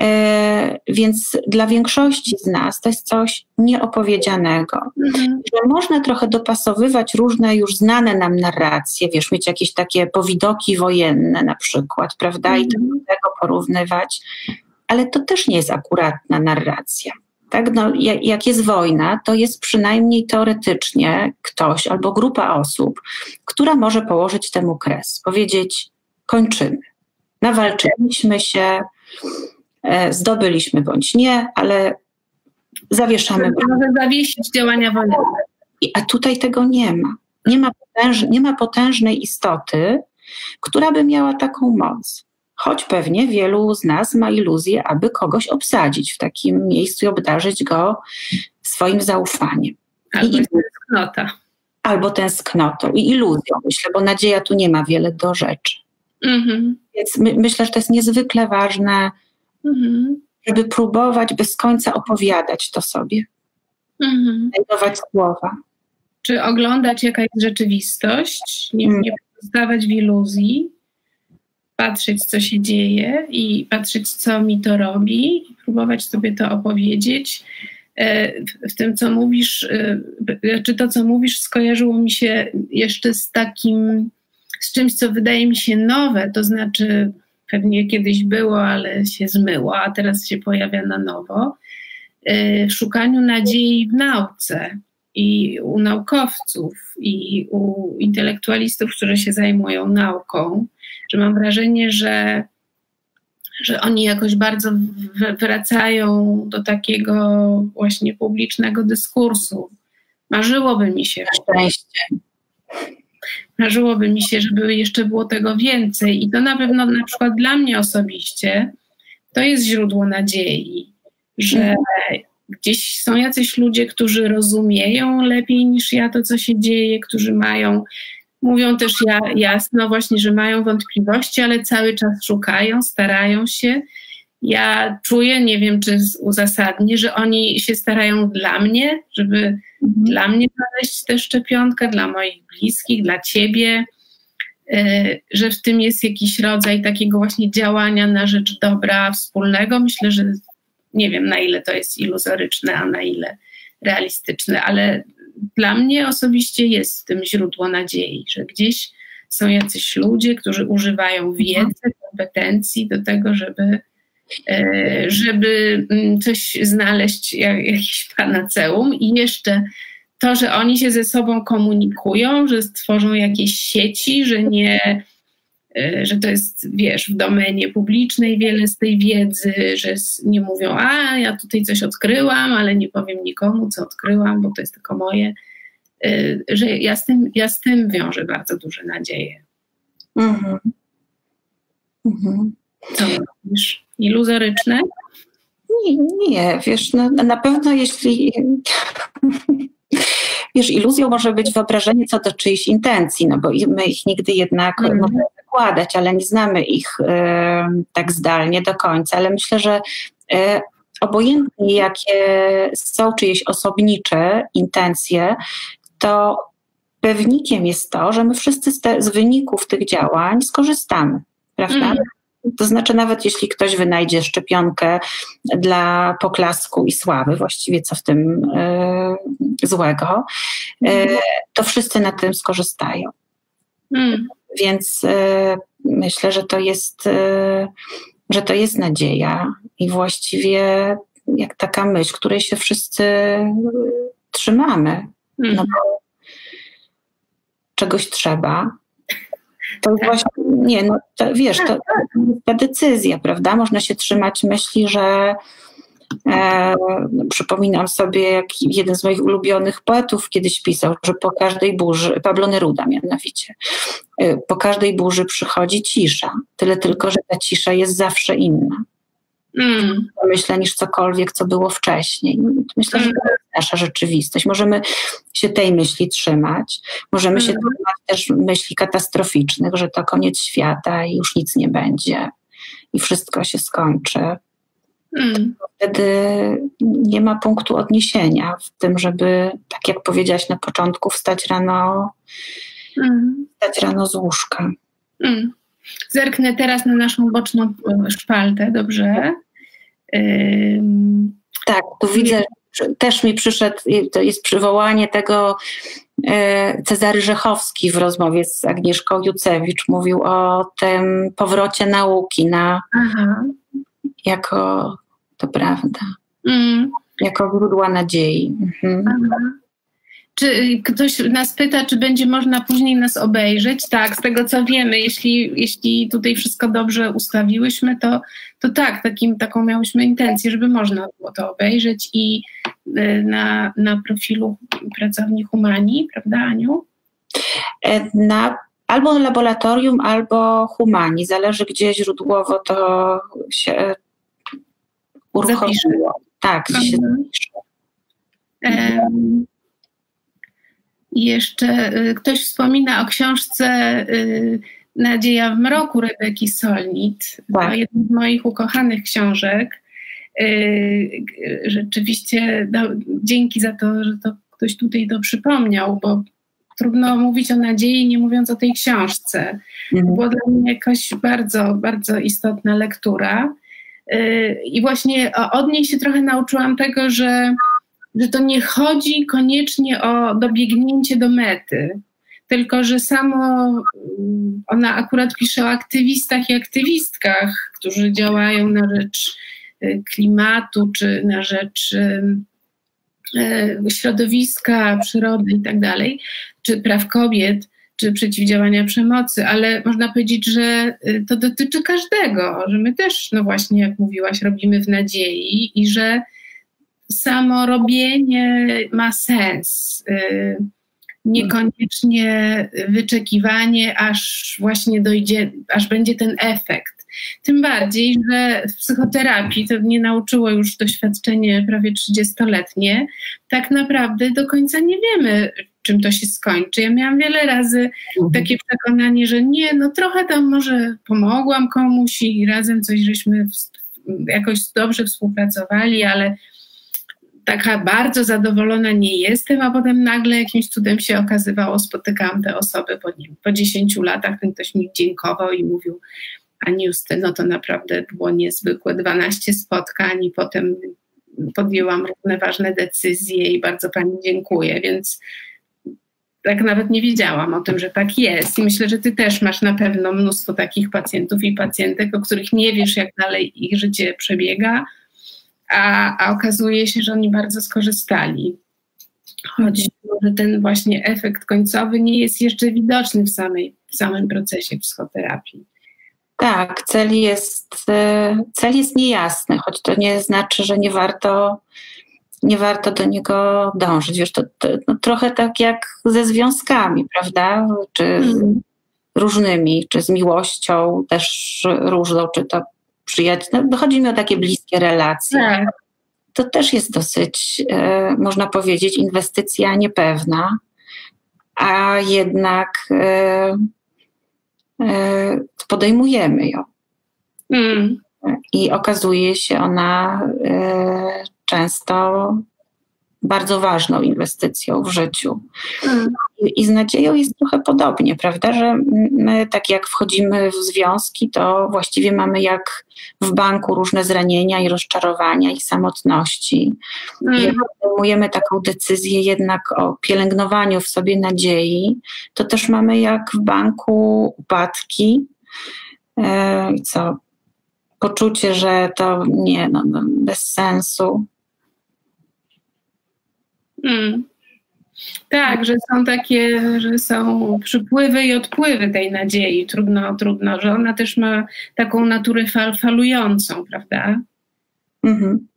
E, więc dla większości z nas to jest coś nieopowiedzianego. Mhm. Że można trochę dopasowywać różne już znane nam narracje, wiesz, mieć jakieś takie powidoki wojenne na przykład, prawda, mhm. i tego porównywać, ale to też nie jest akuratna narracja. Tak? No, jak jest wojna, to jest przynajmniej teoretycznie ktoś albo grupa osób, która może położyć temu kres, powiedzieć: kończymy. Nawalczyliśmy się, zdobyliśmy bądź nie, ale zawieszamy. Może zawiesić działania wojenne. A tutaj tego nie ma. Nie ma, potęż, nie ma potężnej istoty, która by miała taką moc. Choć pewnie wielu z nas ma iluzję, aby kogoś obsadzić w takim miejscu i obdarzyć go swoim zaufaniem. Albo I, tęsknota. Albo tęsknotą i iluzją, myślę, bo nadzieja tu nie ma wiele do rzeczy. Mhm. Więc my, myślę, że to jest niezwykle ważne, mhm. żeby próbować bez końca opowiadać to sobie. Mhm. Znajdować słowa. Czy oglądać jaka jest rzeczywistość, nie, mm. nie pozostawać w iluzji, patrzeć, co się dzieje i patrzeć, co mi to robi, próbować sobie to opowiedzieć. E, w tym, co mówisz, e, czy to, co mówisz, skojarzyło mi się jeszcze z takim z czymś, co wydaje mi się nowe, to znaczy pewnie kiedyś było, ale się zmyło, a teraz się pojawia na nowo, w szukaniu nadziei w nauce i u naukowców i u intelektualistów, którzy się zajmują nauką, że mam wrażenie, że, że oni jakoś bardzo wracają do takiego właśnie publicznego dyskursu. Marzyłoby mi się. Szczęście marzyłoby mi się, żeby jeszcze było tego więcej. I to na pewno na przykład dla mnie osobiście to jest źródło nadziei, że gdzieś są jacyś ludzie, którzy rozumieją lepiej niż ja to, co się dzieje, którzy mają, mówią też ja, jasno właśnie, że mają wątpliwości, ale cały czas szukają, starają się. Ja czuję, nie wiem czy uzasadnię, że oni się starają dla mnie, żeby Mhm. dla mnie znaleźć tę szczepionkę, dla moich bliskich, dla ciebie, e, że w tym jest jakiś rodzaj takiego właśnie działania na rzecz dobra wspólnego. Myślę, że nie wiem na ile to jest iluzoryczne, a na ile realistyczne, ale dla mnie osobiście jest w tym źródło nadziei, że gdzieś są jacyś ludzie, którzy używają wiedzy, kompetencji do tego, żeby żeby mm, coś znaleźć, jakiś panaceum i jeszcze to, że oni się ze sobą komunikują, że stworzą jakieś sieci, że nie, e, że to jest, wiesz, w domenie publicznej wiele z tej wiedzy, że nie mówią, a ja tutaj coś odkryłam, ale nie powiem nikomu, co odkryłam, bo to jest tylko moje, e, że ja z tym, ja z tym wiążę bardzo duże nadzieje. Mhm. Mhm. Co mówisz? iluzoryczne? Nie, nie wiesz, no, na pewno jeśli. Wiesz, iluzją może być wyobrażenie co do czyjejś intencji, no bo my ich nigdy jednak mm. możemy zakładać, ale nie znamy ich e, tak zdalnie do końca. Ale myślę, że e, obojętnie jakie są czyjeś osobnicze intencje, to pewnikiem jest to, że my wszyscy z, te, z wyników tych działań skorzystamy, prawda? Mm. To znaczy, nawet jeśli ktoś wynajdzie szczepionkę dla poklasku i sławy, właściwie co w tym e, złego, e, to wszyscy na tym skorzystają. Mm. Więc e, myślę, że to jest, że to jest nadzieja i właściwie jak taka myśl, której się wszyscy trzymamy. No bo czegoś trzeba, To tak. właśnie, nie, no to, wiesz, to, ta decyzja, prawda? Można się trzymać myśli, że e, przypominam sobie, jak jeden z moich ulubionych poetów kiedyś pisał, że po każdej burzy, Pablo Neruda mianowicie, e, po każdej burzy przychodzi cisza. Tyle tylko, że ta cisza jest zawsze inna. Mm. Myślę niż cokolwiek, co było wcześniej. Myślę, że jest nasza rzeczywistość. Możemy się tej myśli trzymać, możemy się trzymać też myśli katastroficznych, że to koniec świata i już nic nie będzie i wszystko się skończy. Mm. Wtedy nie ma punktu odniesienia w tym, żeby, tak jak powiedziałaś na początku, wstać rano, mm. wstać rano z łóżka. Zerknę teraz na naszą boczną e, szpaltę, dobrze? Tak, tu widzę, też mi przyszedł, to jest przywołanie tego e, Cezary Rzechowski w rozmowie z Agnieszką Jucewicz mówił o tym powrocie nauki na Aha. jako, to prawda, mm. jako źródła nadziei. Mhm. Czy ktoś nas pyta, czy będzie można później nas obejrzeć? Tak, z tego co wiemy, jeśli, jeśli tutaj wszystko dobrze ustawiłyśmy, to, to tak, takim, taką miałyśmy intencję, żeby można było to obejrzeć i na, na profilu pracowni Humani, prawda Aniu? E, na albo laboratorium, albo Humani, zależy gdzie źródłowo to się uruchomiło. Tak, gdzie się mhm. zapisze. Um, jeszcze y, ktoś wspomina o książce y, Nadzieja w mroku Rebeki Solnit. Tak. To jedna z moich ukochanych książek. Y, rzeczywiście no, dzięki za to, że to ktoś tutaj to przypomniał, bo trudno mówić o nadziei, nie mówiąc o tej książce. Mhm. Była dla mnie jakaś bardzo, bardzo istotna lektura. I właśnie od niej się trochę nauczyłam tego, że że to nie chodzi koniecznie o dobiegnięcie do mety, tylko że samo mm, ona akurat pisze o aktywistach i aktywistkach, którzy działają na rzecz y, klimatu czy na rzecz y, y, środowiska, przyrody i tak czy praw kobiet, czy przeciwdziałania przemocy, ale można powiedzieć, że to dotyczy każdego, że my też, no właśnie, jak mówiłaś, robimy w nadziei i że samo robienie ma sens. Y, niekoniecznie wyczekiwanie, aż właśnie dojdzie, aż będzie ten efekt. Tym bardziej, że w psychoterapii, to mnie nauczyło już doświadczenie prawie 30-letnie, tak naprawdę do końca nie wiemy, czym to się skończy. Ja miałam wiele razy mhm. takie przekonanie, że nie, no trochę tam może pomogłam komuś i razem coś żeśmy jakoś dobrze współpracowali, ale taka bardzo zadowolona nie jestem, a potem nagle jakimś cudem się okazywało, spotykałam te osoby po, nie, po 10 latach, ten ktoś mi dziękował i mówił, Ani Justyno, to naprawdę było niezwykłe, 12 spotkań i potem podjęłam różne ważne decyzje i bardzo Pani dziękuję, więc tak nawet nie wiedziałam o tym, że tak jest. I myślę, że Ty też masz na pewno mnóstwo takich pacjentów i pacjentek, o których nie wiesz, jak dalej ich życie przebiega, a, a okazuje się, że oni bardzo skorzystali. Choć może ten właśnie efekt końcowy nie jest jeszcze widoczny w, samej, w samym procesie psychoterapii. Tak, cel jest, e, cel jest niejasny, choć to nie znaczy, że nie warto, nie warto do niego dążyć. Wiesz, to, to no, trochę tak jak ze związkami, prawda? Czy hmm. różnymi, czy z miłością też różną, czy to przyjaciół. No, chodzi mi o takie bliskie relacje. Tak. To też jest dosyć, e, można powiedzieć, inwestycja niepewna, a jednak e, podejmujemy ją. Mm. I okazuje się ona e, często bardzo ważną inwestycją w życiu. Mm. I, z nadzieją jest trochę podobnie, prawda, że my tak jak wchodzimy w związki, to właściwie mamy jak w banku różne zranienia i rozczarowania i samotności. Mm. I jak podejmujemy taką decyzję jednak o pielęgnowaniu w sobie nadziei, to też mamy jak w banku upadki, e, co poczucie, że to nie, no, no bez sensu, Mm. Tak, że są takie, że są przypływy i odpływy tej nadziei. Trudno, trudno, że ona też ma taką naturę fal, falującą, prawda? Mhm.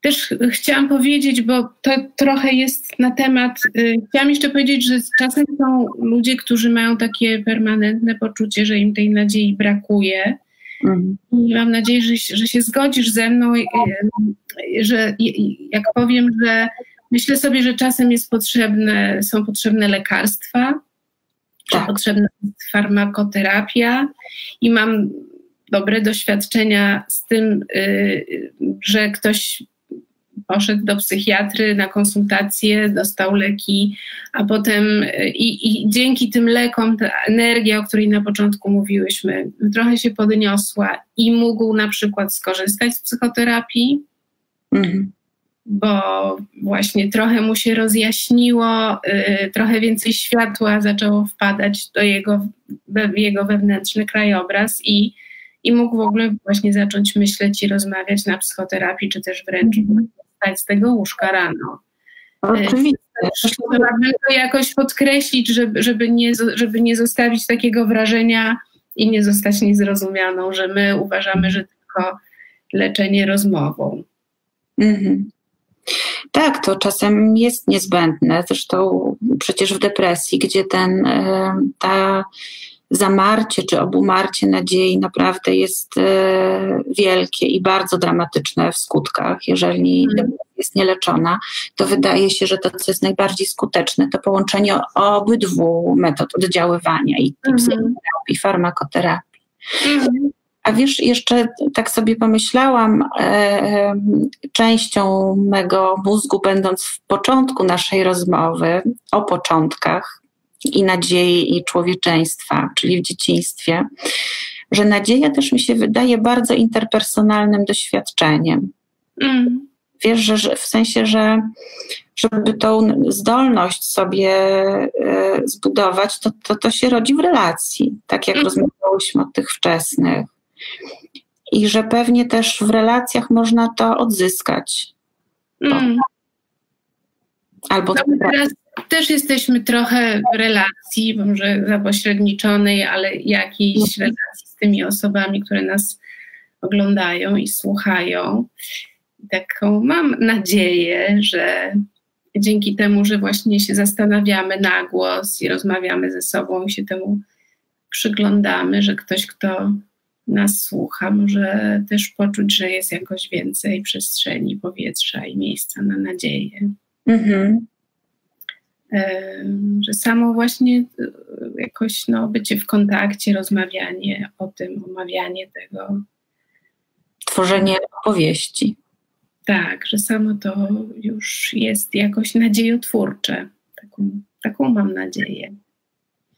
Też chciałam powiedzieć, bo to trochę jest na temat. Y, chciałam jeszcze powiedzieć, że czasem są ludzie, którzy mają takie permanentne poczucie, że im tej nadziei brakuje. Mhm. I mam nadzieję, że, że się zgodzisz ze mną, y, że jak powiem, że myślę sobie, że czasem jest potrzebne, są potrzebne lekarstwa, tak. potrzebna jest farmakoterapia i mam dobre doświadczenia z tym, y, że ktoś poszedł do psychiatry na konsultację, dostał leki, a potem i, i, dzięki tym lekom ta energia, o której na początku mówiłyśmy, trochę się podniosła i mógł na przykład skorzystać z psychoterapii, mhm. Bo właśnie trochę mu się rozjaśniło, y, trochę więcej światła zaczęło wpadać do jego, jego wewnętrzny krajobraz i i mógł w ogóle właśnie zacząć myśleć i rozmawiać na psychoterapii, czy też wręcz mhm wstać z tego łóżka rano. Oczywiście. Trzeba to jakoś podkreślić, żeby, żeby, nie, żeby nie zostawić takiego wrażenia i nie zostać niezrozumianą, że my uważamy, że tylko leczenie rozmową. Mhm. Tak, to czasem jest niezbędne. Zresztą przecież w depresji, gdzie ten, e, ta zamarcie czy obumarcie nadziei naprawdę jest e, wielkie i bardzo dramatyczne w skutkach. Jeżeli mm. jest nieleczona, to wydaje się, że to, co jest najbardziej skuteczne, to połączenie obydwu metod oddziaływania i, mm. i farmakoterapii. Mm. A wiesz, jeszcze tak sobie pomyślałam, e, częścią mego mózgu, będąc w początku naszej rozmowy o początkach, i nadziei i człowieczeństwa, czyli w dzieciństwie, że nadzieja też mi się wydaje bardzo interpersonalnym doświadczeniem. Mm. Wiesz, że, że, w sensie, że żeby tą zdolność sobie e, zbudować, to, to to się rodzi w relacji, tak jak mm. rozmawiałyśmy o tych wczesnych. I że pewnie też w relacjach można to odzyskać. Mm. Albo no, teraz, też jesteśmy trochę w relacji, może zapośredniczonej, ale jakiejś mhm. relacji z tymi osobami, które nas oglądają i słuchają. Taką mam nadzieję, że dzięki temu, że właśnie się zastanawiamy na głos i rozmawiamy ze sobą i się temu przyglądamy, że ktoś, kto nas słucha, może też poczuć, że jest jakoś więcej przestrzeni, powietrza i miejsca na nadzieję. Mhm że samo właśnie e, jakoś no, bycie w kontakcie, rozmawianie o tym, omawianie tego. Tworzenie opowieści. Tak, że samo to już jest jakoś nadziejotwórcze. Taką, taką mam nadzieję.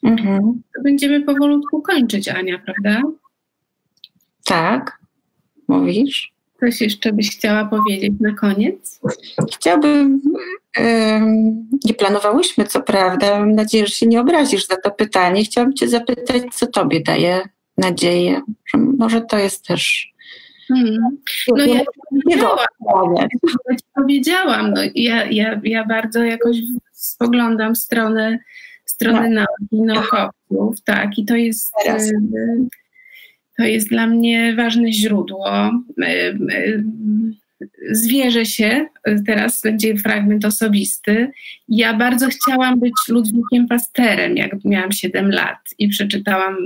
Mhm. To będziemy powolutku kończyć, Ania, prawda? Tak, mówisz. Coś jeszcze byś chciała powiedzieć na koniec? Chciałabym, nie planowałyśmy co prawda, mam nadzieję, że się nie obrazisz za to pytanie. Chciałabym Cię zapytać, co Tobie daje nadzieję, że może to jest też. Hmm. No ja powiedziałam, powiedziałam no, ja, ja, ja bardzo jakoś spoglądam w stronę, stronę no. nauki, naukowców, tak, i to jest. To jest dla mnie ważne źródło. E, e, zwierzę się, teraz będzie fragment osobisty. Ja bardzo chciałam być Ludwikiem Pasterem, jak miałam 7 lat i przeczytałam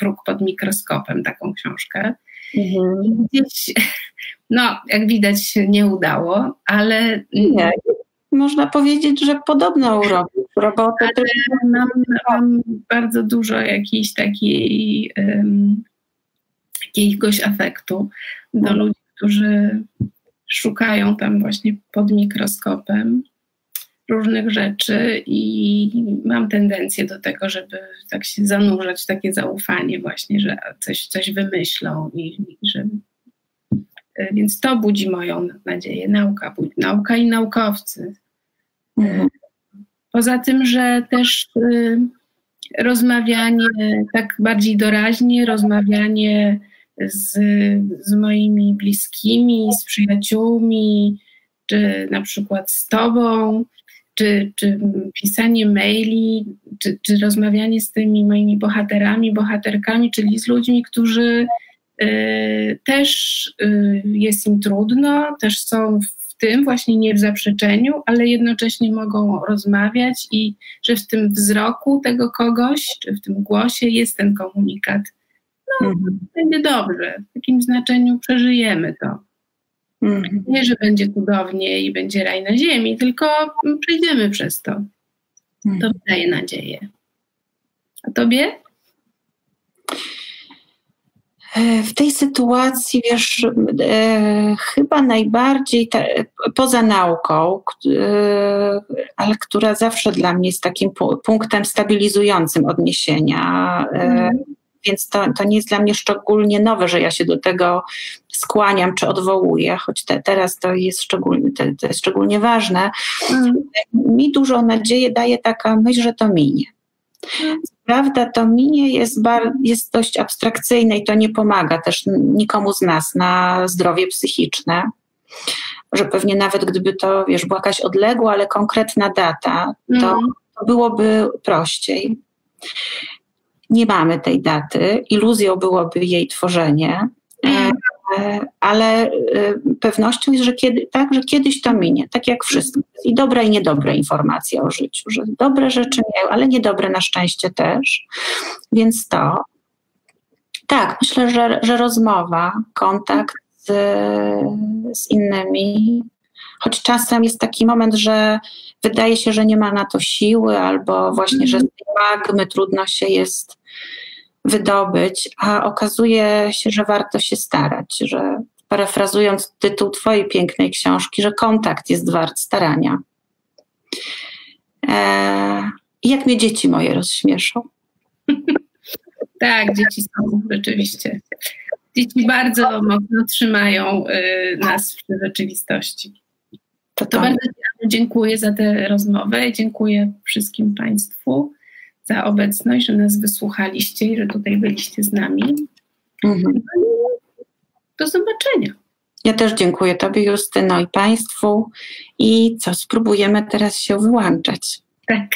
Wróg pod mikroskopem, taką książkę. Mhm. Gdzieś, no, jak widać, się nie udało, ale. Nie, można powiedzieć, że podobną robił robotę. Mam, mam, bardzo dużo jakiejś takiej um, jakiegoś afektu do mhm. ludzi, którzy szukają tam właśnie pod mikroskopem różnych rzeczy i mam tendencję do tego, żeby tak się zanurzać w takie zaufanie właśnie, że coś, coś wymyślą i, i że więc to budzi moją nadzieję, nauka, nauka i naukowcy. Mhm. Poza tym, że też y, rozmawianie tak bardziej doraźnie, rozmawianie z, z moimi bliskimi, z przyjaciółmi, czy na przykład z Tobą, czy, czy pisanie maili, czy, czy rozmawianie z tymi moimi bohaterami, bohaterkami, czyli z ludźmi, którzy y, też y, jest im trudno, też są w tym właśnie nie w zaprzeczeniu, ale jednocześnie mogą rozmawiać i że w tym wzroku tego kogoś, czy w tym głosie jest ten komunikat. No, mhm. będzie dobrze. W takim znaczeniu przeżyjemy to. Mhm. Nie, że będzie cudownie i będzie raj na ziemi, tylko przejdziemy przez to. Mhm. To daje nadzieję. A tobie? E, w tej sytuacji, wiesz, e, chyba najbardziej te, poza nauką, e, ale która zawsze dla mnie jest takim punktem stabilizującym odniesienia, mm więc to, to nie jest dla mnie szczególnie nowe, że ja się do tego skłaniam czy odwołuję, choć te, teraz to jest szczególnie, to, to jest szczególnie ważne. Mm. Mi dużo nadzieję daje taka myśl, że to minie. Prawda, to minie jest, bar, jest dość abstrakcyjne i to nie pomaga też nikomu z nas na zdrowie psychiczne. Że pewnie nawet gdyby to, wiesz, była jakaś odległa, ale konkretna data, to, mm. to byłoby prościej nie mamy tej daty, iluzją byłoby jej tworzenie, e, ale e, pewnością jest, że, kiedy, tak, że kiedyś to minie, tak jak wszystko. I dobre i niedobre informacje o życiu, że dobre rzeczy miały, ale niedobre na szczęście też. Więc to. Tak, myślę, że, że rozmowa, kontakt z, z innymi, choć czasem jest taki moment, że wydaje się, że nie ma na to siły, albo właśnie, że z tej magmy trudno się jest wydobyć, a okazuje się, że warto się starać, że parafrazując tytuł Twojej pięknej książki, że kontakt jest wart starania. Eee, jak mnie dzieci moje rozśmieszą. tak, dzieci są rzeczywiście. Dzieci bardzo mocno trzymają y, nas w rzeczywistości. To, to bardzo dziękuję za tę rozmowę. Dziękuję wszystkim Państwu za obecność, że nas wysłuchaliście i że tutaj byliście z nami. Mhm. Do zobaczenia. Ja też dziękuję Tobie, Justyno, i Państwu. I co, spróbujemy teraz się wyłączać. Tak.